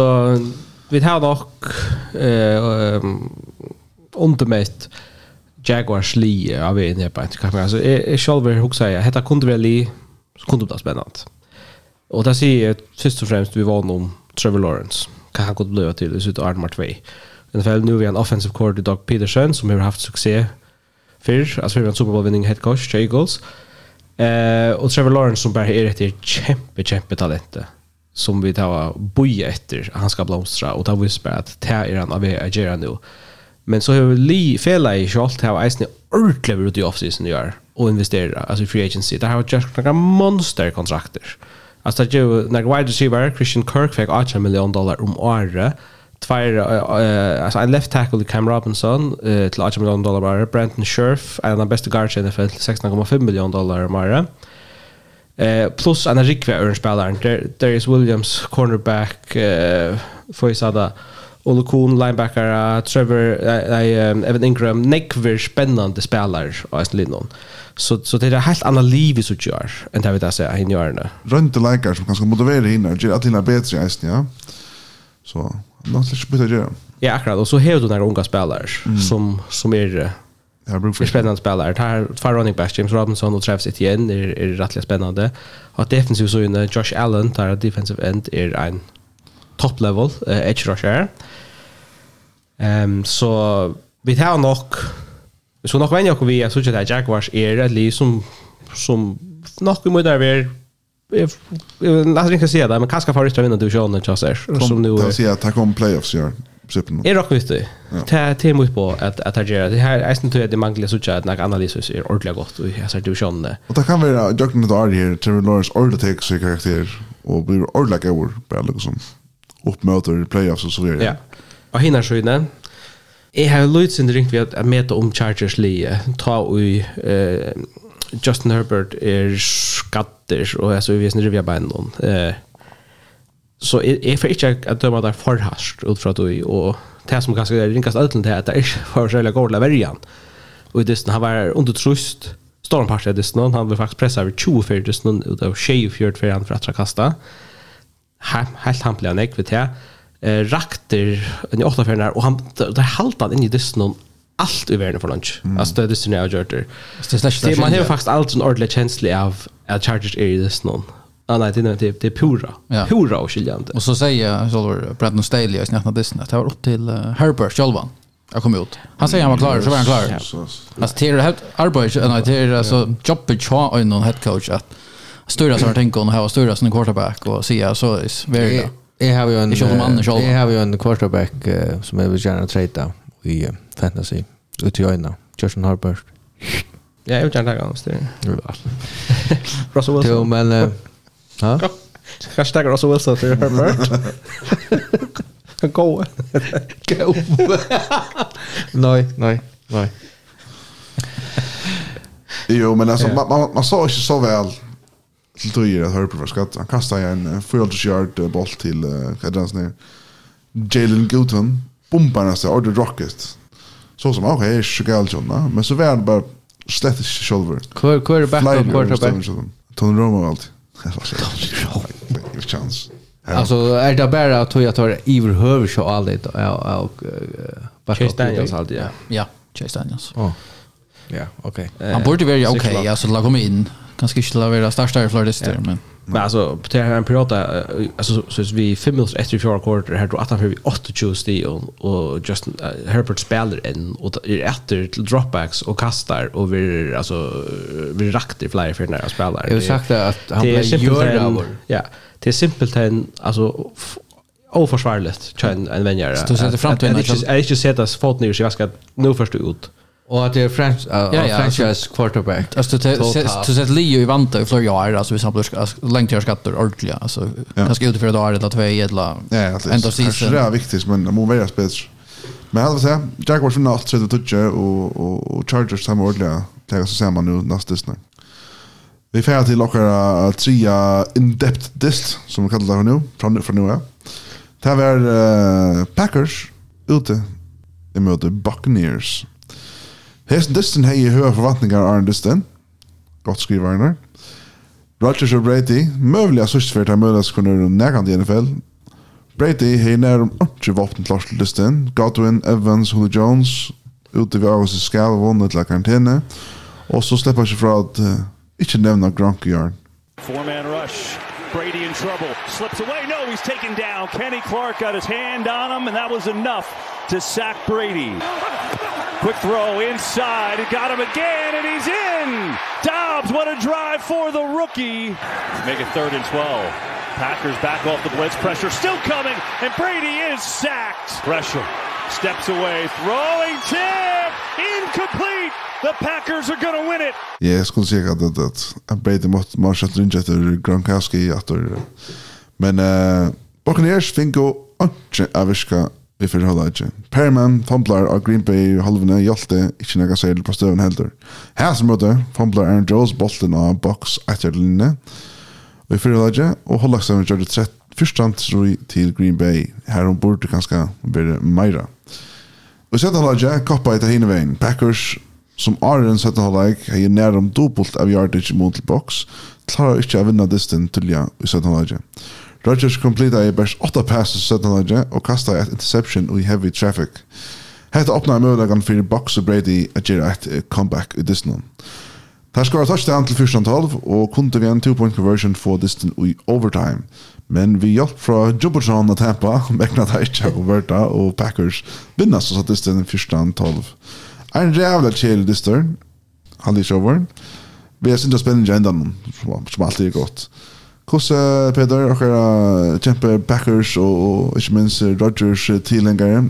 vi har dock eh um, undermätt Jaguars li av en jag bara kan alltså är själva också säga, detta kunde väl li så kunde det bli spännande. Och där ser jag först och främst vi var om Trevor Lawrence kan han godt till til ut av Arnmar 2. I NFL nu vi en offensive coordinator Doug Peterson som har haft success fyrr, alltså vi har en Super Bowl winning head coach, Jay Eagles. Eh, och Trevor Lawrence som bara är ett kämpe, kämpe talent som vi tar boja efter han ska blomstra och ta visst bara att det är han av att göra nu. Men så har vi li fela i Charlotte har eisen ordentligt ut i offseason gör och investera alltså free agency. Det har just några monsterkontrakter. kontrakter Alltså det ju när wide receiver Christian Kirk fick 8 miljoner dollar om året. Tvär alltså en left tackle Cam Robinson uh, till 8 miljoner dollar bara Brandon Scherf en av de bästa guards i NFL 16,5 miljoner dollar om året. Eh plus en rikvä örnspelaren Darius Williams cornerback eh, för Ole Kuhn, linebacker, Trevor, äh, äh, Evan Ingram, nekver spännande spelare av Aston Lindon. Så, så det är helt annan liv i så gör än det vi där säger hinner göra nu. Rönte läkare som kanske motiverar hinner, gör att hinner bättre i Aston, ja. Så, något lite byta göra. Ja, akkurat. Och så har du några unga spelare mm. som, som är Ja, brukar för spännande spelare. Tar två running backs, James Robinson och Travis Etienne är, är rätt spännande. Och defensivt så inne Josh Allen, där defensive end, är en top level uh, edge rusher. Ehm um, så vi tar nok vi så nok vänja och vi är så att Jaguars är det liksom som nok vi måste vara Jag vet inte säga det, men kanske får riktigt vinna divisionen just där. Som nu... Jag säger att det kommer playoffs gör. Är rock visst det. Det är mycket på att att det gör. Det här är inte det manglar så att några analyser är ordentligt gott och jag säger divisionen. Och det kan vara Jackson med här Trevor Lawrence ordet tek sig karaktär och blir ordentligt över på liksom uppmöter playoffs och så vidare. Ja. Och hinner så inne. Jag har lutsen sin ringt vi att, mäta om Chargers lie. Ta i eh, Justin Herbert är skatter och alltså vi är bara banden. Eh, så är är för inte att döma där för hast ut för att du och det som ganska det ringas allt det att det är för själva gårdla värjan. Och det han var under trust. stormpartiet det snön han blev faktiskt pressad över 24 det utav 24 för han för att kasta helt hampelig ikke, vet jeg. eh, rakter i åtta fjerne og han, det er halte han inn i dysten om allt i verden for lunch. Mm. Alltså det är jeg har gjort det. Det man har faktiskt allt en ordentlig känsla av att Chargers är i det snön. Ah, nej, det är det, det är pura. Ja. Pura och skiljande. Och så säger så var Brandon Staley i snackna Disney att det var upp till uh, Herbert Jolvan. Jag kom ut. Han säger han var klar, så var han klar. Alltså det är helt arbete, nej det är alltså jobbet jag och någon head coach att styra som tänker och ha styra som quarterback och se så är very good. Jag har ju en Jag har ju en quarterback uh, som jag vill gärna trade i uh, fantasy ut i öarna. Justin Herbert. Ja, jag vill gärna ta det. Russell Wilson. Jo, men uh, ha? Hashtag Russell Wilson för Herbert. Gå. Go. nej, nej, nej. Jo, men alltså ja. man, man, man sa inte så väl till tog att Herbert var skatt. Han kastade en 400 yard boll till Kadrans ner. Jalen Gilton bombar nästa Order Rocket. Så som okej, okay, Chicago John, men så var han bara slett inte själva. Kvar kvar back på quarterback. Tony Romo allt. Tony chans. Alltså är det bara att jag tar Iver Höver så allt och back Chase Daniels allt ja. Ja, Chase Daniels. Ja, okej. Han borde vara okej, alltså lagom in. Kanske inte lavera starta i Florida yeah. men Men alltså på det här en prata alltså så är vi 5 minuter efter fjärde kvarter här då att han vi 28 just och, och Justin uh, Herbert spelar in och är efter till dropbacks och kastar och vi alltså vi rakter flyger för när jag spelar. Jag sagt att han blir gör Ja. Det är simpelt en alltså oförsvarligt tjän en vänjare. Så sätter fram till en. Jag är inte sett att foten i sig ska nu först ut. Och att det är French uh, ja, ja, franchise quarterback. Alltså det så sett Leo i vanta i flera år alltså vi samlar längt jag skatter ordentligt alltså ja. kanske ut för då år, eller att två edla. Ja, end of season. Det är viktigt men det må vara spets. Men jag vill säga Jaguars vinner allt 30 toucher och och och Chargers samma ordliga. Det är så ser man nu nästa disney. Vi får till lockar trea in-depth dist som vi kallar det nu från från nu. Det här var uh, Packers ute emot Buccaneers Hesten Distin hei i høye forventninger av Arne Distin. Godt skriver Arne. Rodgers og Brady, møvelig av sørstferd har møtes kunne du nærkant i NFL. Brady hei nær om ikke våpen til til Distin. Godwin, Evans, Holy Jones, ute ved August skal og vunnet til karantene. Og så slipper ikke fra at uh, ikke nevne Gronk i Arne. Four-man rush. Brady in trouble. Slips away. No, he's taken down. Kenny Clark got his hand on him, and that was enough to sack Brady. Quick throw inside. Got him again, and he's in. Dobbs, what a drive for the rookie. Make it third and 12. Packers back off the blitz. Pressure still coming, and Brady is sacked. Pressure. Steps away. Throwing tip. Incomplete. The Packers are going to win it. Ja, jeg skulle si at, at, at, at Brady måtte sette ringe etter Gronkowski etter. Men uh, Buccaneers fikk jo ikke vi fyrir halda ikke. Perman fumblar av Green Bay halvene hjalte ikke nega seil på støven heldur. Hæs møte fumblar Aaron Jones bolten av box etter linje Vi fyrir halda ikke, og halda ikke gjør det trett fyrstand til Green Bay her om burde kanskje være meira. Og sett halda ikke, koppa etter hinne veien. Packers som Aaron sett halda ikke, hei nær om dobbelt av yardage mot box klarar ikke å vinna distin til ja i sett halda ikke. Rodgers completa i bærs 8 passes sudden ledger og kasta et interception i heavy traffic. Hetta opnar møgulegan fyrir Bucks og Brady at gera et comeback i Disney. Her skåra touchdown til 14-12 og kunde vi en 2-point conversion få distan i overtime. Men vi hjelp fra Jumperson og Tampa, Mekna Teicha og Verta og Packers vinna så satt Disney 14-12. En rævla kjell distan, Disney, halvdikjoveren. Vi er sinne spennende endan, som alltid er godt. Kossa Peter och era kjempe backers och inte minst Rodgers tillängare.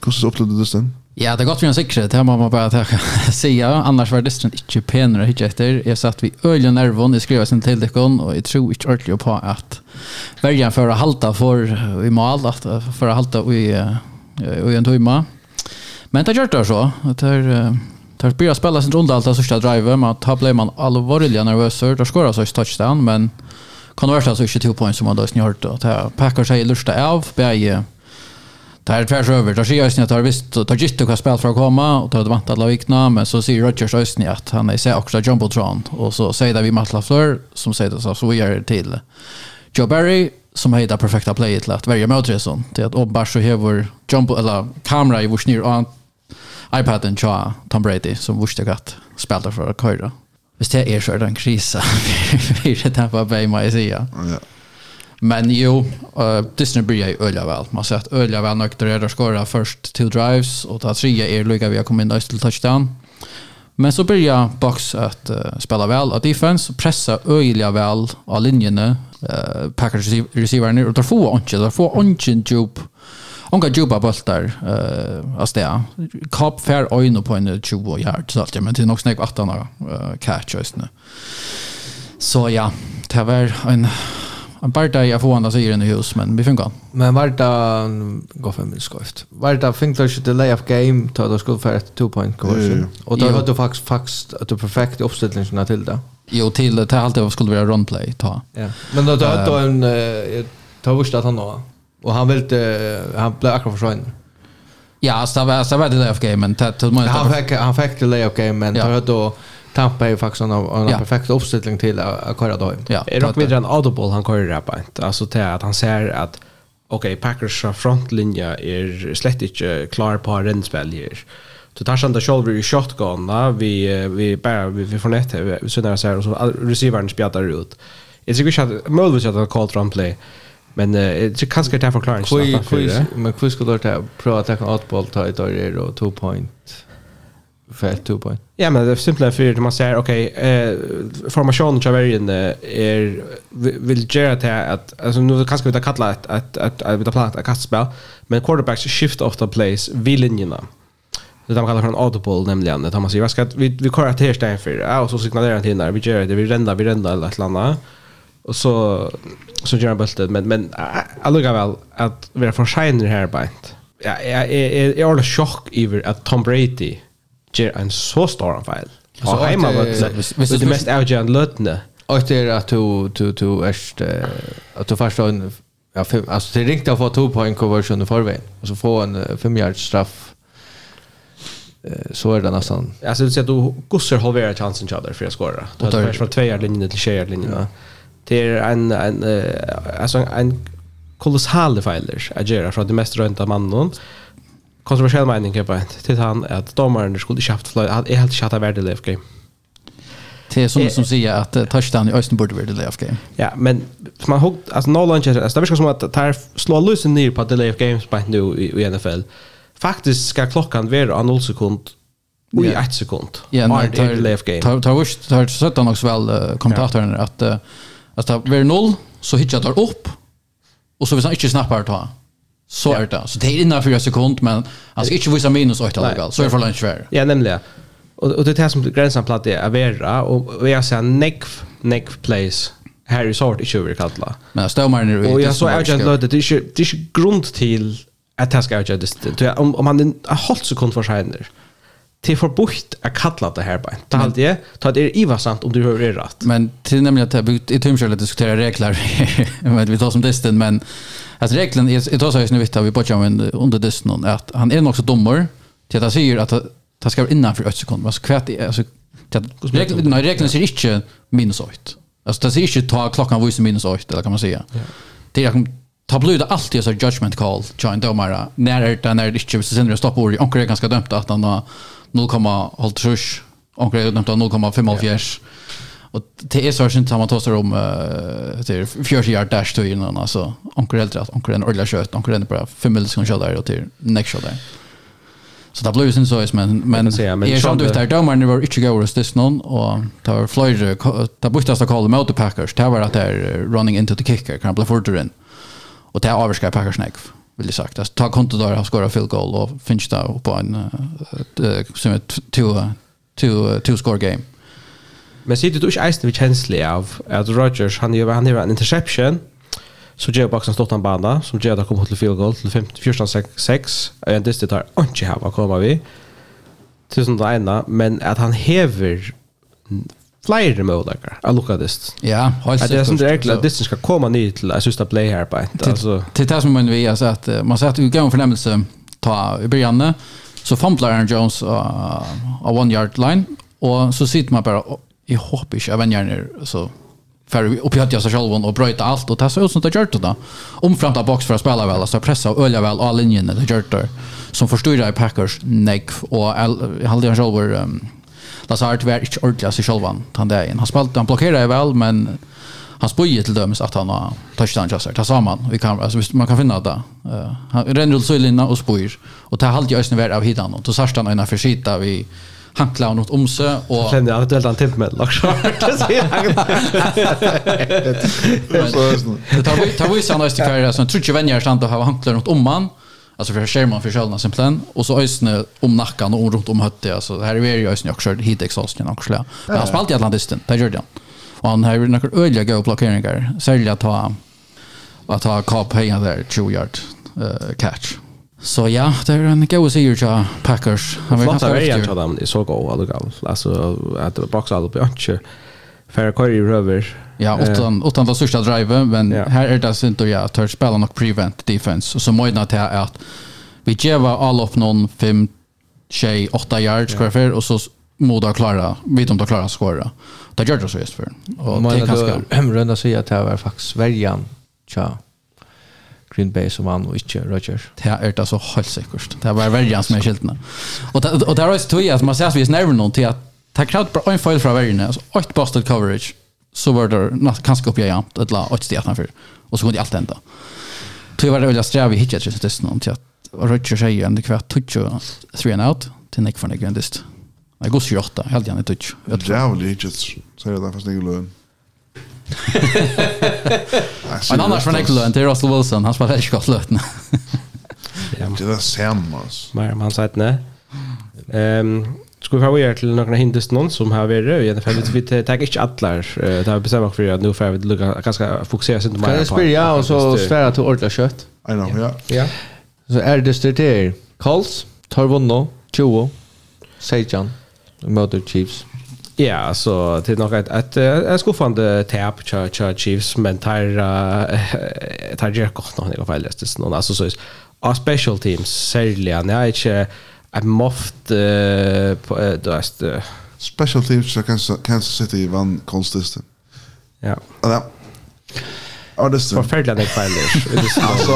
Kossa upplevde du sen. Ja, det har gått för en säkerhet. Det här man bara säga. Annars var det inte penare hit efter. Jag satt vid öliga nervon. Det skrev sin till dekon och jag tror inte ordentligt på att välja för att halta för i mal Att för att halta i, i en timma. Men det gör det så. Det har... Tar börjar spela sin runda allt första driver, man tar blir man allvarliga nervös. Där skorar så ett touchdown, men Connors alltså 22 poäng som man då snört att här Packers är lusta av bäge Det här är tvärs över. Det ser Östny att har visst tar gitt och spelat för att komma och tar vant alla vikna. men så säger Rodgers Östny att han är sig också jumbotron och så säger det vi Matt LaFleur som säger det så så gör det till Joe Barry som heter perfekta play till att välja Motresson till att Obbar så har jumbo eller kamera i vår snir och iPaden tja Tom Brady som vurste att spelar för att köra hvis det är så er det en krisa er det på var bara mig. Ja. Men jo, uh, Disney blir jeg øyla vel Man säger att vel nok der er skåret först till drives och ta tre er lycka vi har kommet inn till touchdown. Men så börjar Box att uh, spela väl och defense pressa öliga väl av linjerna. Uh, Packers receivern och tar få onchen, tar få onchen djup. Onka djupa bultar uh, av sted. Kap fær øyne på en 20 yard så ja, men til nok snakk 18 år uh, catch, just nu. Så ja, det var en en bara där jag får andra sidan i hus men vi funkar. Men var det går för mig skoft. Var det funkar ju the lay of game då då skulle för ett 2 point conversion. Och då hade du faktiskt faktiskt att du perfekt uppställningen till det. Jo till det alltid skulle vara run play ta. Ja. Men då då en ta tar visst att han då. Och han ville han blev akkurat försvann. Ja, så var så var det där game men han fick han fick det of game men då då Tampa är faktiskt en, en ja. perfekt uppställning till att köra då. Ja, är dock vidare en audible han kör där på. Alltså till att han ser att okej okay, Packers frontlinje är slett inte klar på rennspel här. Så tar han det själv i shotgun vi vi bara vi, vi får nät vi så när så här och så receivern spjätar ut. Jag tycker inte att möjligtvis att han called run play Men eh det kanske inte förklarar inte. Kvi kvi men kvi skulle ta prova att åtboll ta i där och 2 point för 2 point. Ja men det är simpelt för det man säger okej eh formationen kör väl är vill göra det att alltså nu kanske vi ta kalla ett ett ett ett ett plant ett kastspel men quarterbacks shift of the place vid linjerna. Det de kallar för en audible nämligen. Det man säger vi ska vi vi kör att här stämmer för. Ja och så signalerar han till när vi gör det vi rända vi rända eller ett eller annat Och så så gör han bultet men men alltså väl att vara för shiner här bänt. Ja, jag är är all chock över att Tom Brady ger en så stor fel. Så hemma var det det mest outjand lötne. Och det är att du du du ärst att du förstår en ja fem alltså det ringt att få två poäng conversion i förväg och så få en fem yards straff så är det nästan. Alltså du ser att du gossar halvera chansen till för att skora. Du har från två yard linjen till 6 yard linjen. Ja det är en en alltså en kolossal failer att göra från det mest rönta mannen kontroversiell mening på ett till han att domaren skulle inte haft att är helt chatta värde live game. Det är som som säger att touchdown i Östen borde värde live game. Ja, men man hugg alltså no lunch alltså det verkar som att tar slå loose ner på delay of games på nu i NFL. Faktiskt ska klockan vara 0 sekund och i 1 sekund. Ja, nej, tar, delay of game. Tar tar tar sätta så väl kommentatorn att uh, Att det blir noll så hittar tar upp och så vill han inte snappar ta så är det. Så det är innan fyra sekund men han ska inte visa minus 8 lukal så är det för lunch värre. Ja, nämligen. Och, och det är det som gränsen platt är vera och, och jag säger nekv, nekv place här i sort i 20 kalla. Men jag stämmer nu. Och jag så är det att det är inte grund till att det ska jag det. om om han har hållit sekund för sig till förbukt att kalla det här bara. Ta allt det, ta det är ivasant om du hör det rätt. Men till nämligen att jag byggt i tumskälet diskutera regler. men vi tar som testen men alltså regeln är det så här nu vet vi på jamen under det någon att han är nog så dommer till att säger att ta ska innanför 8 sekunder. Alltså kvätt alltså regeln nej regeln ser inte minus 8. Alltså det ser inte ta klockan visar minus 8 eller kan man säga. Det är ta bluda alltid så judgment call join domara när det när det inte så sen det stoppar och onkel är ganska dömt att han har 0,5 och är nämnt 0,5 Och det är så synd att man tar sig om till 40 yard dash till innan alltså onkel helt rätt onkel en ordla kött onkel en bara 5 miljoner skott där och till next shot där. Så det blir ju sen så is men men är sånt ut där domar var inte gå oss this någon och tar Floyd ta bortas att kalla motorpackers packers var att där running into the kicker kan bli fortare in. Och det är avskar packers neck vill jag sagt. Alltså, ta konto där och skora field goal och finns där på en uh, som ett two, two, two score game. Men ser du ikke eisen vi känslig av at Rodgers, han gör, han gjør en interception så gjør boxen stått han bana som gör att komma til field goal til 14-6 og en tar har her, hava komma vi till sånt ene, men att han hever flere möjligheter av lukka dist. Ja, helt Det är sånt regler at disten ska komma ner till att sista play här på et. Alltså till det som man vi har sett man sett ju gång förnämmelse ta i början så fumblar Aaron Jones av one yard line och så sitter man bara i hopp ich även gärna så för upp jag så själv och bröta allt och ta så ut som det gjort då. Om fram box för att spela väl så pressa och ölja väl all linjen det gjort som förstår i Packers neck och jag hade jag själv Lazard var ikke ordentlig av seg selv han der igjen. Han spalte, han blokkerer vel, men han spøyer til dømes at han har touchdown Lazard. Det sa man, vi kan, altså, man kan finne det. Uh, han renner ut søylinna og spøyer, og det er halvt i øsne vær av hitan og så sørst han øyne for skita vi hankla han mot omse og att det aktuellt han tipp med lax. Det ser han. Det tar vi tar vi såna stycken som tror ju vänjer stannar och har hanklar mot omman alltså för skärmen för själva simpelthen och så ösne om nackan och runt om hötte alltså här är ju ösne också hit exhausten också. Men han spalt i Atlantisten, det gjorde han. Och han har ju några öliga goda blockeringar. Sälja ta att ha kap hänga där 20 yard uh, catch. Så ja, det är en god seger till Packers. Han vill ha det. Flottar är jag dem. Det är så god. Alltså att boxa upp i färre kör i röver. Ja, utan utan var största drive, men ja. här är det så inte jag tar spela nog prevent defense och så måste det här att vi ger all upp någon 5 tjej 8 yards kvar för och så moda klara vi om de klara skåra. Det gör det så just för. Och man det kanske runda sig att det var faktiskt Sverige. Tja. Green Bay som vann och inte Rodgers. Det är det så helt säkert. Det var Sverige som är skiltna. Och och det är ju tog att man ser att vi är nerver någon till att Det krävde bara en fel från världen. Alltså ett busted coverage så var det kanske jag jämt ett la ett steg framför. Och så kunde allt ända. Tror var det väl i hitchat just det till att Roger säger ändå kvart touch three and out till Nick från Grandest. Jag går sjorta helt gärna touch. Jag tror Jävligt vill hitchat säger det fast ingen lön. Men annars från Eklund till Russell Wilson, han spelar inte gott löten. Det är samma. Men han sa att nej. Ehm Ska vi få er till några hindest någon som har varit i alla fall vi tar inte alla det har bestämt för att nu får vi lugga ganska fokusera sig inte mer på. Kan spela och så svära till ordentligt kött. I know, ja. Ja. Så är det styrt Calls, Torvono, Chuo, Sejan, Motor Chiefs. Ja, så det är nog ett ett ett skuffande tap cha Chiefs men tar tar jag kort någon i alla fall det någon alltså så är special teams särskilt nej inte ett moft eh, på eh, då är det special teams så Kansas, Kansas City vann konstigt. Ja. Ja. Ja, det är förfärligt det Flyers. Alltså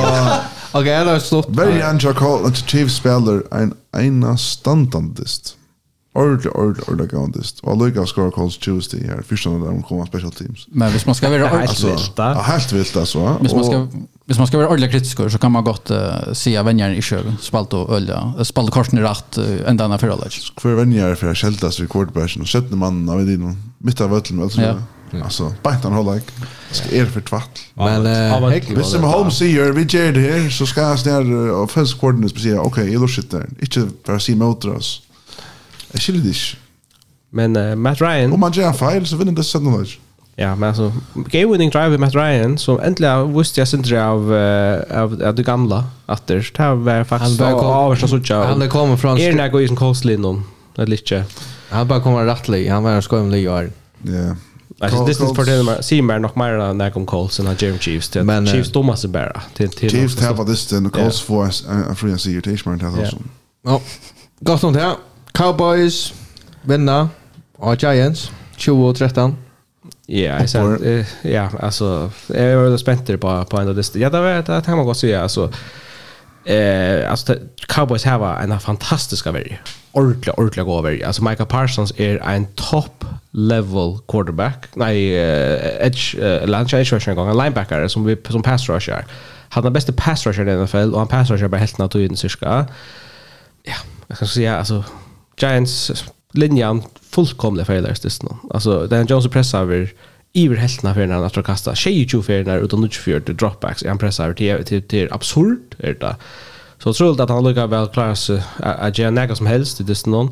okej, det har slått. Very uncharted Chiefs spelar en ena standandist ordentlig, ordentlig, ordentlig gandist. Og Luka skår Calls Tuesday her, første når de kommer special teams. Men hvis man skal være ordentlig... altså, vilt, da. Helt vilt, altså. Hvis man, skal, hvis man skal være ordentlig kritisk, så kan man godt uh, si at venner ikke spalt og øl, spalt korsen i rett uh, enda enn fyrre lag. Hver venner er for jeg skjeltes i quarterbacken, og 17 mannen av din, midt av vøtlen, altså. Ja. Alltså bänt han håller. Ska er för tvatt. Men eh hvis som home sier vi gjør det här, så ska jag snär offensive coordinator speciellt. Okej, jag lurar shit där. Inte för att se mot oss. Jeg skiljer det ikke. Men uh, Matt Ryan... Om man gjør en feil, så vinner det sende noe. Ja, men altså, game-winning drive med Matt Ryan, som endelig visste jeg sindri av, uh, av, av det gamla, at det var faktisk han kom, avhørst og. Han er kommet fra... Er det noe som kostelig noen, eller ikke? Han bare kommer rettelig, han var en skøymlig i år. Ja. Alltså det är för det ser mer nog mer än när kom Coles och Jeremy Chiefs till Men, Chiefs Thomas är bara till till Chiefs har vad det är Coles för en free and see your team man har alltså. Ja. Gott om det. Cowboys vinna och Giants 2013. Ja, jag sa ja, alltså jag var spänd på på en det. Ja, det var det här man går så ja, alltså eh alltså Cowboys har en fantastisk värld. Ordla ordla god värld. Alltså Micah Parsons är en top level quarterback. Nej, edge uh, lunch edge rusher gång, en linebacker som vi som pass rusher. Han är bästa pass rusher i NFL och han pass rusher bara helt naturligt cirka. Ja, jag ska säga alltså Giants linjan failures fejlar nu. Alltså den Jones pressar över iver heltna för när han att kasta 22 för när utan 24 till dropbacks han pressar till till, till absurd är det. Så tror jag att han lukar väl klara sig att göra något som helst i nu.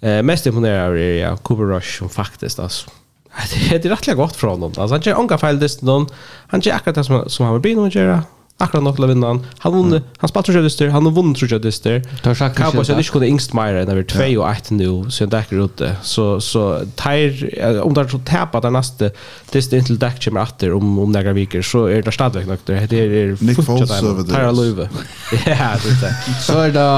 Eh mest imponerar är ja, Cooper Rush som faktiskt alltså Det är rätt gott från honom. Alltså han gör inga fel distan. Han gör akkurat det som, som han vill bli någon göra akkurat nok til å vinne han. Han vunne, mm. han spatt trusjødister, han har vunnet trusjødister. Cowboys hadde ikke kunnet yngst mer enn over 2 og 1 nå, så han dekker ute. Så, så teir, om det er så tepa det neste, det inntil dekk kommer atter om, om nægra viker, så er det stadigvæk nok der. Det er fortsatt dem. Teir av løyve. Ja, det er det. Så er det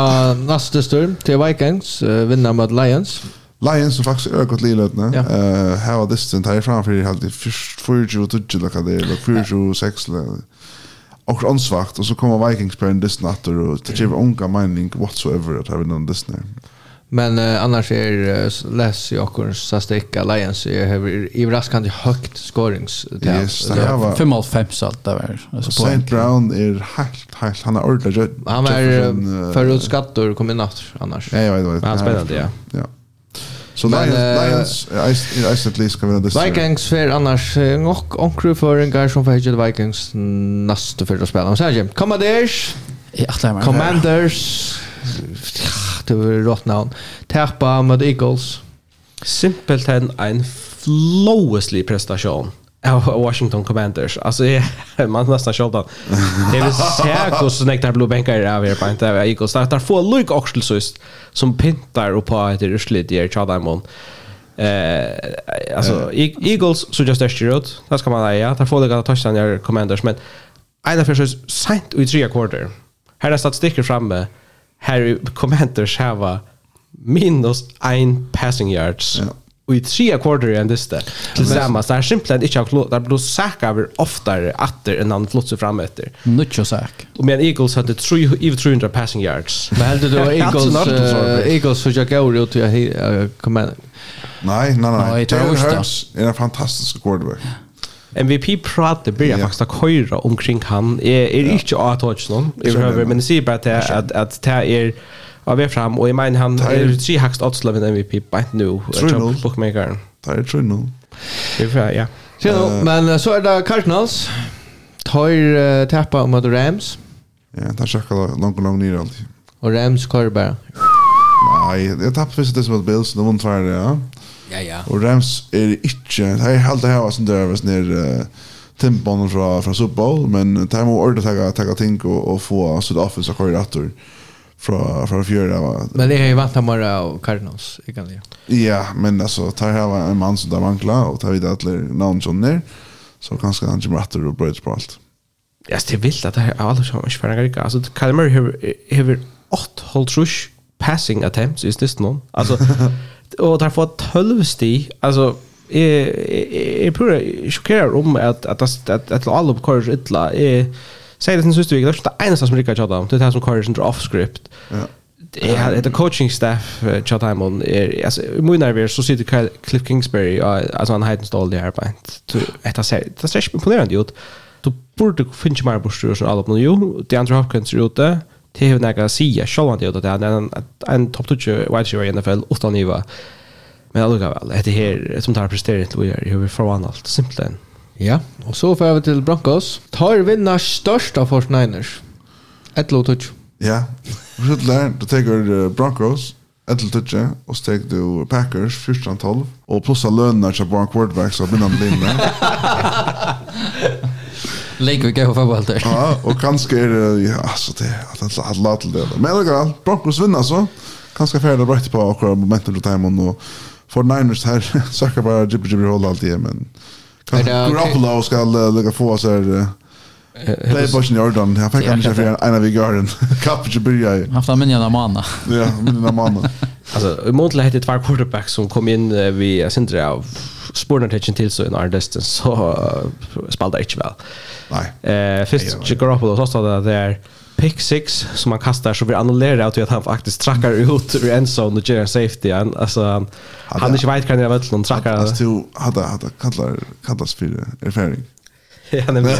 neste størm til Vikings, vinner mot Lions. Lions som faktiskt ökat lilötna. Ja. Uh, Her var distant, her er framfor i halvtid. Fyrst, fyrst, fyrst, fyrst, fyrst, fyrst, fyrst, fyrst, fyrst, och ansvart och så kommer Vikings på en Disney natter och det ger unga mening whatsoever att ha en Disney. Men uh, annars är uh, läs i Akons statistik Alliance är över i raskande högt scorings yes, det var 55 så allt där alltså Saint Brown är helt helt han är ordentligt han var förut skattor kom i natt annars. Ja, ja, ja. Han spelade ja. Ja. Så men, Lions, uh, Lions uh, Iceland ska vinna det. Vikings för annars nog onkru för en guy som för Vikings nästa för att spela. Så här, Commanders. Ja, det är Commanders. Det var rått namn. Tappa mot Eagles. Simpelt en en flawlessly prestation av Washington Commanders. Alltså man nästan skjolda. Det vill säga hur så nektar blå bänkar av er på inte av Eagles. Där får Luke Oxley så som pintar och på ett urslit i Chadaimon. Eh alltså Eagles så just där ut. Det ska man säga. Där får det gå touchdown där Commanders men ena för så sent i tre quarter. Här är statistiker framme. Här Commanders har minus 1 passing yards. Ja i tre kvarter i en dyste tillsammans. Det här simpelthen inte har klart. Det blir säkert över oftare efter än han flottsar fram efter. Nuttjo säk. Och med Eagles hade 300 passing yards. Men hade du Eagles uh, Eagles för jag går ut jag kommer Nej, nej, nej. Jalen Hurts är en fantastisk quarterback. MVP pratar börjar faktiskt att köra omkring han. Är är inte att touch någon. Jag behöver men det ser bara att att det är av er fram och i min han är tre hackst odds av MVP bänt nu bookmakern. Det är true nu. Det är ja. Så men så är det Cardinals tar tappa mot Rams. Ja, där checkar då långt långt ner alltid. Och Rams kör bara. Nej, det tappade visst det mot Bills, de vann tvär ja. Ja, ja. Och Rams är inte, det är helt det här som det är ner tempon från från Super Bowl, men det här må ordet att ta ting och få sitt offense och köra från från fjärde Men det är ju Vantamara och Cardinals egentligen. Ja, men alltså tar här var en man som där vankla och tar vid alla namn som ner så kanske han kommer att och bröts på allt. Ja, det är vilt att det här alla som inte förra grejer. Alltså Kyle Murray har har åt håll rush passing attempts is this någon. Alltså och där får 12 sti. Alltså är är pura chockerar om att att att att alla uppkör illa är säger det sen sist vecka, det är det enda som Rickard chatta om. Det är som kallar sig off script. Ja. Det är det coaching staff chatta hem on är alltså mycket nervös så sitter Kyle Cliff Kingsbury alltså han hade dålig där på. Det är så det är imponerande gjort. Du borde finna mer borstrur som alla på nu. Det andra Hopkins är ute. Det har några sia själva det att han en en topp touch wide receiver i NFL utan Iva. Men alltså väl det här som tar presterat vi gör hur vi får allt simpelt. Ja, og så får vi til Broncos. Tar vinna størst av 49ers. Et lov touch. Ja, Rydler, du teker Broncos, et lov touch, og så tar du Packers, 14-12, og plussa lønene til Brown Quarterback, så begynner han linje. Leik vi gøy for der. Ja, og kanskje er det, ja, altså det, at han har lagt til det. Men allikevel, Broncos vinner så, kanskje ferdig brøyte på akkurat momentet til timen, og for Niners her, söker bare jibber-jibber-hold alltid, i, men... Garoppolo ska lägga få så här Playboy i Jordan. Jag fick kanske för en av Garden. Kapitje börja. Han har fått en manna. Ja, en manna. Alltså i Montreal hette två quarterbacks som kom in vid Sindra av spårna spårnartetchen till så i our distance så spelade inte väl. Nej. Eh, först Garoppolo så stod det där pick six som han kastar så vi annullerar att han faktiskt trackar ut ur en zone och gör en safety han Alltså han hade, inte vet kan jag väl någon trackar. Alltså du hade hade kallar kallas för erfaring. ja, nämligen.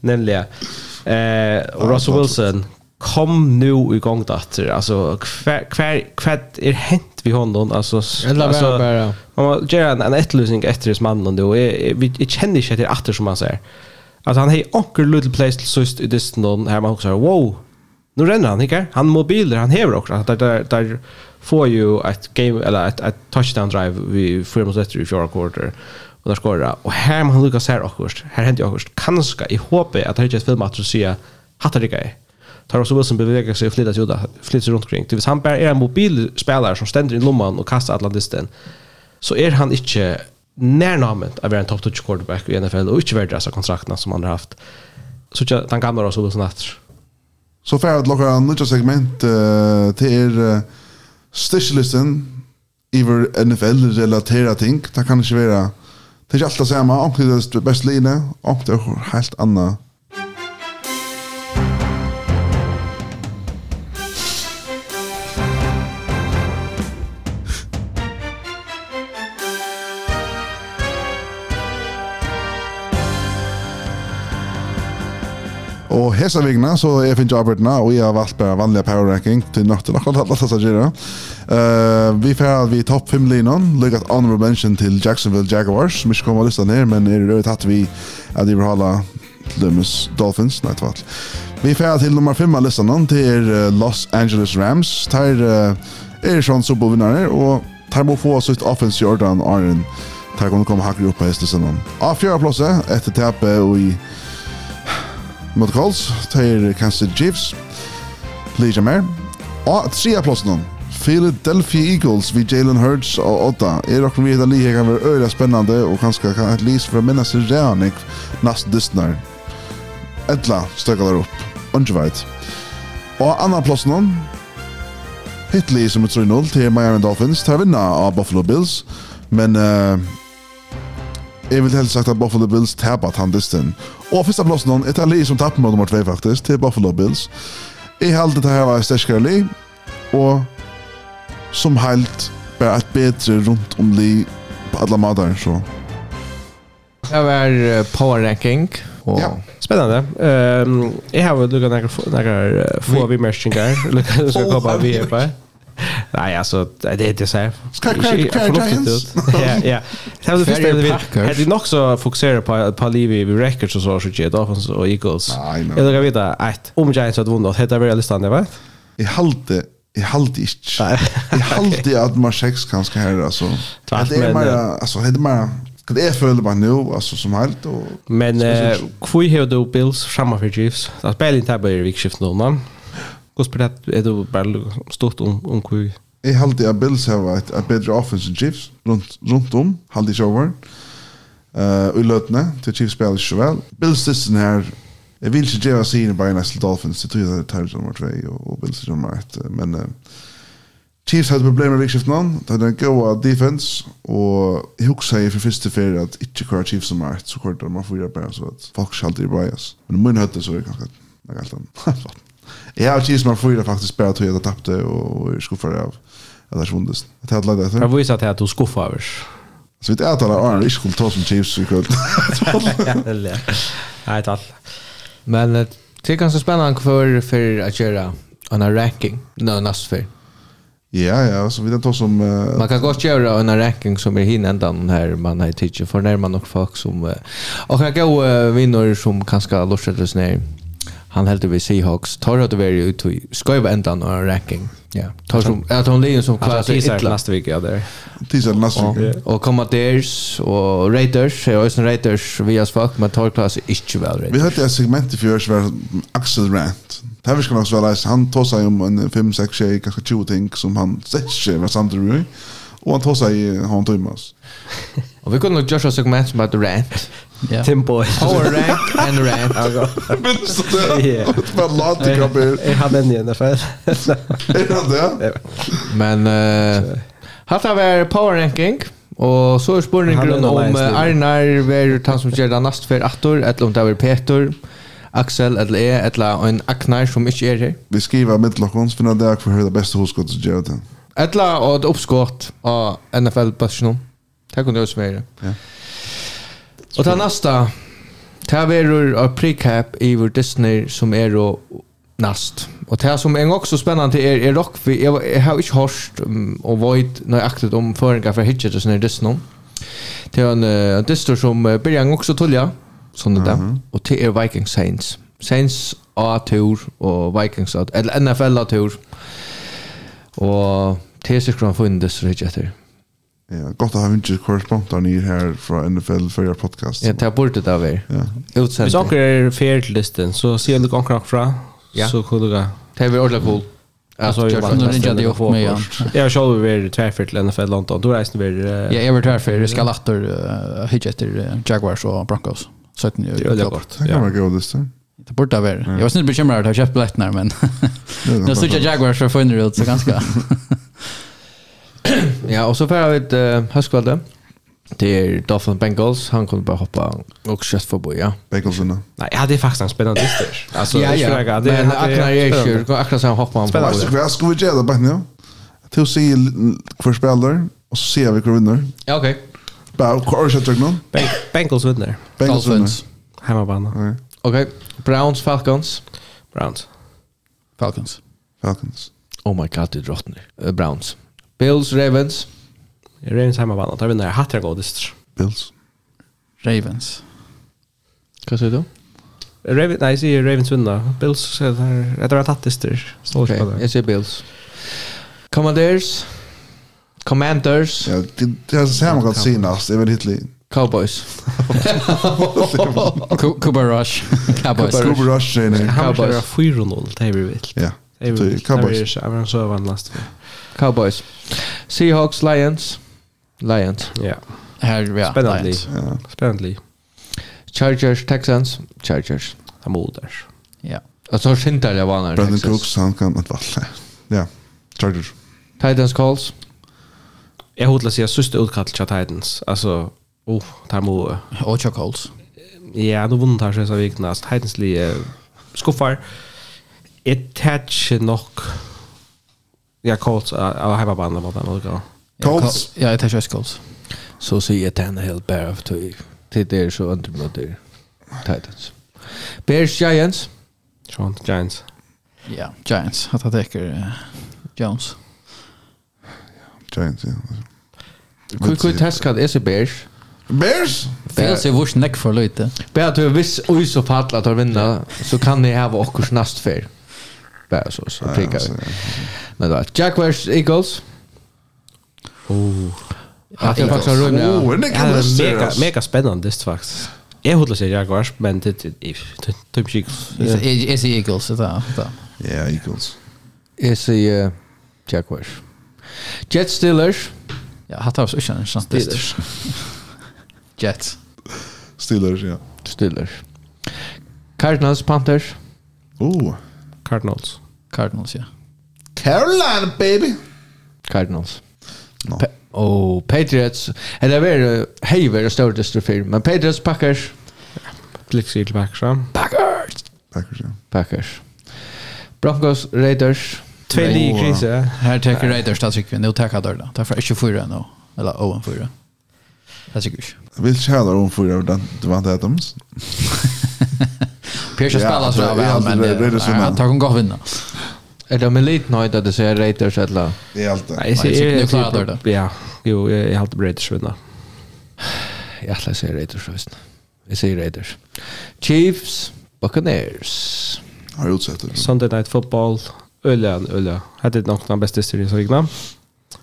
nämligen. Eh och Russell Wilson kom nu i gång datter alltså kvar kvar kvar är hänt vi honom alltså alltså bara. Han gör en ettlösning efter hans man då vi känner inte det åter som man säger. Alltså han har onkel little place till sist i distan någon här man också wow. Nu renner han inte. Han mobiler, han har också. Där där där får ju ett game eller ett, ett touchdown drive vi fyra mot efter i fjärde quarter och där skorar och här man Lucas här också här händer också kanske i hoppe att det inte filmat att se hattar det grej tar också Wilson bevegar sig och flyttar sig, flyttar sig runt kring det han bara är en mobilspelare som ständer i lomman och kastar Atlantisten, så är han inte närnamnet av en top 20 quarterback i NFL och inte värda dessa kontrakterna som han har haft. Så tja, den gamla Russell Wilson efter. Så för att locka en nytt segment uh, till er uh, stitchlisten iver NFL-relaterade ting. Det kan inte vara, det är inte alltid samma, omkring det bästa linje, omkring det är helt annat Og hesa vegna så er finn jobbet og jeg har valgt bare vanlige power ranking til nok til akkurat alle som gjør Vi fer vi topp 5 linan, at honorable mention til Jacksonville Jaguars, som ikke kommer lyst til ned, men er det tatt vi at de vil holde Lumus Dolphins, nei, tvall. Vi fer til nummer 5 av listan til Los Angeles Rams. Der er sånn supervinnare, og der må få sitt offense Jordan ordan, Arjen. Der kommer komme hakker opp på hestelsen. Av fjerde plasset, etter tepe og i mot Colts, tar Kansas Chiefs, Lige mer. Og tredje plassen Philadelphia Eagles vid Jalen Hurts og Otta. Er dere med at lige kan være øyla spennende og kanskje kan et lys for å minne seg reanik neste dystner. Etla støkker der opp. Undreveit. Og annan plassen Hitley som er 3-0 til Miami Dolphins tar vinna av Buffalo Bills. Men uh, Jeg vil helst sagt at Buffalo Bills tabat han dysten. Og første plassen hon, et av li som tappet med nummer 2 faktisk, til Buffalo Bills. Jeg held det her var et sterskere li, og som helt bare et bedre rundt om li på alle måter, så. Det var power ranking, og ja. Spännande. Um, jag har väl lukkat några få vi märkningar. Lukkat några koppar vi är på. Nej, alltså det är det så här. Ska Ja, ja. Det var det första jag ville. Hade vi nog så fokusera på på Levi vi records och så så shit Dolphins och Eagles. Jag vill veta att om Giants hade vunnit hade väl listan det va? I halde i halde inte. I halde att man sex kanske här alltså. Det är mer alltså hade man Det är føler bare bara nu alltså som helt och men eh kvui hur då Bills framför Chiefs. Det spelar inte bara i vikskift nu man. Hur spelar är du bara stort om om hur Jeg halte at Bills har et, et bedre offense enn Chiefs rundt, rundt om, halte ikke over. Uh, I løtene, til Chiefs spiller ikke så vel. Bills sisten her, jeg vil ikke gjøre sine bare nesten Dolphins, det tror jeg det er Tyrus nummer 2 og, og Bills er nummer 1. Men uh, Chiefs hadde problemer med vikskiften han, det hadde en god defense, og jeg husker jeg for første ferie at ikke kvar Chiefs nummer 1, så kort man får gjøre bare så at folk ikke alltid er bias. Men i min høyde så er det ganske, det er alt annet. Jeg har cheese man fyra faktiskt bara tog jag tappte och skuffade av. Det är svundes. Det hade lagt det. Jag visste att du skuffade över. Så vi äter alla Arne ikke skulle ta som Chiefs i kväll. Nej, tack. Men det är ganska spännande för för att göra en ranking. nå näst för. Ja, ja, så vi den tar som... Uh, man kan godt gjøre en ranking som er hinn enda her man har för for nærmere nok folk som... Uh, og kan gå uh, vinner som kanskje lurer til å han helt över Seahawks. Tar att vara ut i skojva ändan och ranking. Ja tar som att hon ligger som sig i ett nästa vecka där tisdag nästa vecka och Commanders och Raiders. Och Ocean Raiders vi har svagt men tar klass i inte väl vi hade ett segment i fjärs var Axel Rant. Det vi ska nog svara han tar sig om en 5-6 tjej, kanske 20 ting som han sätter sig med Sandro Rui. Och han tar sig han tar oss. Och vi kunde nog göra segment som heter rant. Yeah. Timbo. Power rank and rant. Minns du det? Yeah. Det var lat i kroppen. Jag hade en i alla fall. Är det? det? Men uh, hatt av er power ranking. Og så er spurningen om Arnar ver han som gjør det nast for attor eller om det er Peter, Axel, eller jeg, eller en Aknar som ikke er her. Vi skriver middelakons, for det er for å høre det beste hoskottet som gjør det. Etla och ett uppskott av NFL-passionen. Det kunde jag summera. Ja. Och det nästa det här är av precap i vår Disney som är då nast. Och det som är också spännande är, är rock. Jag, jag har inte hört och varit nöjaktigt om föringar för Hitchet och sådana Disney. Det är en uh, Disney som uh, börjar också tullja. Sådana mm -hmm. där. Och det är Viking Saints. Saints A-tur och Vikings A Eller NFL-tur. Mm Og det er sikkert han funnet så ikke etter. Ja, godt å ha vinter korrespondent nye her fra NFL før jeg podcast. Ja, det er det av er. Ja. Utsendte. Hvis anker er fair til listen, så sier du anker fra, ja. så kunne du gå. Det er ordentlig cool. Alltså jag vet inte jag det upp med igen. Jag själv vill tvärför till NFL London. Då resten vi Ja, jag vill tvärför. Jag ska latter hitcha till Jaguars och Broncos. 17. det är ju gott. Ja, men gå det sen. Det borde vara. Jag var snitt bekymrad att jag köpt biljetterna men nu sitter Jaguars för funder ut så ganska. ja, och så får vi ett uh, höstkvällen. Det är Dolphin Bengals. Han kunde bara hoppa och kött förbi, ja. Bengals vinner. Nej, ja, det är faktiskt en spännande dyster. Alltså, ja, ja. Det men akkurat är, men Aknar Akkurat så sen hoppar han på. Vad Ska vi göra det bara nu? Till att se hver spelar och så ser vi hver vinner. Ja, okej. Bara, hur är det Bengals vinner. Bengals vinner. Hemmabana. Ja. Okay. Browns, Falcons. Browns. Falcons. Falcons. Oh my god, det drottnar. Uh, Browns. Bills, Ravens. Ravens hemma vann. Där vinner jag hattar godist. Bills. Ravens. Vad säger du? Ravens, nej, jag säger Ravens vinner. Bills, jag tror att hattister. Okej, jag säger Bills. Commanders. Commanders. Ja, det, det är så här man kan synas. Det är väl hittills. Cowboys. Cu- Cooper Rush. Cowboys. Cooper Rush tjejer. Han var Cowboys. 4-0, det är vi vill. Ja. Det är Så, vi. Cowboys. Det är en sövan last. Cowboys. Seahawks, Lions. Lions. Ja. Här, ja. Spännande. Lions. ja. Spännande. Chargers, Texans. Chargers. Han moders. Ja. Och så skintar jag vann Brandon Cooks, han kan inte vara. Ja. Chargers. Titans, Calls. Jag hotlar sig sista utkall till Titans. Alltså Oh, tar mo. och Chuck Ja, nu vunnen tar så vikna. Alltså Titans-li skuffar. Ett touch nog Ja, Colts av hemmabanan var den också. Colts? Ja, jag tar just Colts. Så säger jag den helt bara av till det är så undermot det. Titans. Bears Giants. Sean Giants. Ja, Giants. Att han täcker Jones. Giants, ja. Kul kul taskad är Bears. Bears? Bears sig vårt näck för lite. Bara att vi viss oj så fall att vinna så kan ni ha vår näst för. Bara så så pekar vi. Men då Jaguars Eagles. Oh. Att jag faktiskt har rymd. Oh, det kan det mega mega spännande det faktiskt. Jag hade sagt Jaguars men det är typ Eagles. Är det Eagles det där? Ja, Eagles. Jag säger Jaguars. Jet Steelers. Ja, hatar så inte sant. Steelers. Jets. Steelers, ja. Steelers. Cardinals, Panthers. Oh. Cardinals. Cardinals, ja. Carolina, baby! Cardinals. No. Pa oh, Patriots. Er det vært heiver og større dyster men Patriots, Packers. Blixi til Packers, ja. Packers! Packers, ja. Packers. Broncos, Raiders. Tvei lige krise. Her teker Raiders, da trykker vi. Nå teker jeg dør da. Derfor er ikke fyra nå. Eller Owen fyra. Ja. Det tycker jag. Vill tjäna om för den du vant Adams. Pierce spelar så väl men han tar hon gå vinna. Är det med lite nöjd att det ser Raiders eller? Det är allt. Nej, det är klart det. Ja, jo, jag har alltid Raiders vinna. Jag ska säga Raiders först. Jag säger Raiders. Chiefs, Buccaneers. Har du utsett det? Sunday Night Football. Öljan, Öljan. Hade det någon bästa serie så igna.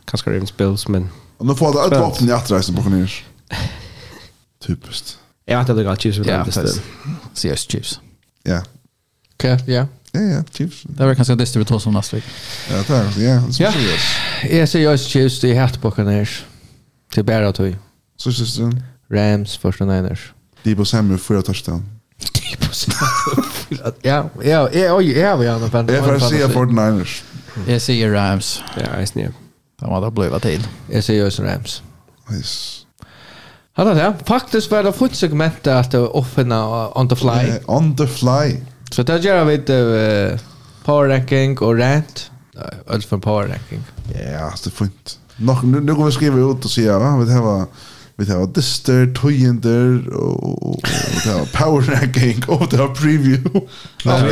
Kanske Ravens Bills men Och nu får det ett vapen i attrejsen på Buccaneers. Typiskt. Jag vet inte om det går Chiefs. Ja, precis. Seriös Chiefs. Ja. Okej, ja. Ja, ja, Chiefs. Det var kanske det vi tog som nästa vecka. Ja, det är ja, ja. Jag ser just Chiefs, det är helt Buccaneers. Till Bära tog. Så syns? Rams, första Niners. Debo Samuel, fyra touchdown. Debo Samuel, Ja, ja, ja, oj, ja, vi har en fan. Jag får se 49ers. Jag ser Rams. Ja, jag ser. Det var det blöva tid. Jag ser just Rams. Nice. Ja, det er. Faktisk var det fullt segment at det var on the fly. Yeah, on the fly. Så det gjør vi et uh, power ranking og rant. Alt for power ranking. Ja, det er fint. Nå kan vi skrive ut og si, ja, vi har vi har dyster, tøyender, og vi har power ranking, og vi har preview. Men,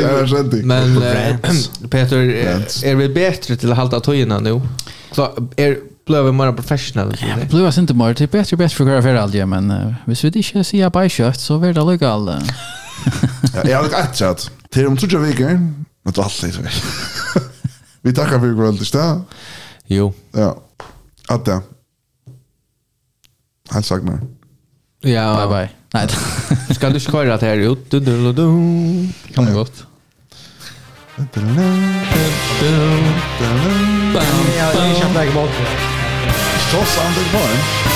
men, men Peter, er, er vi bedre til å halda tøyene nå? Så er blev mer professional. Ja, blev oss inte mer. Det är bättre bättre för att göra allt, men uh, hvis vi inte ser på kött så blir det legal. ja, jag har ett chat. Till om tror jag vi kan. Men det allt är Vi tackar för guld det Jo. Ja. Att det. Han sagt mig. Ja, bye bye. Nej. Ska du sköra det här ut? Du du du. Kan man gott. Bam, bam, bam, bam, bam, bam, bam, Toss on the Borg.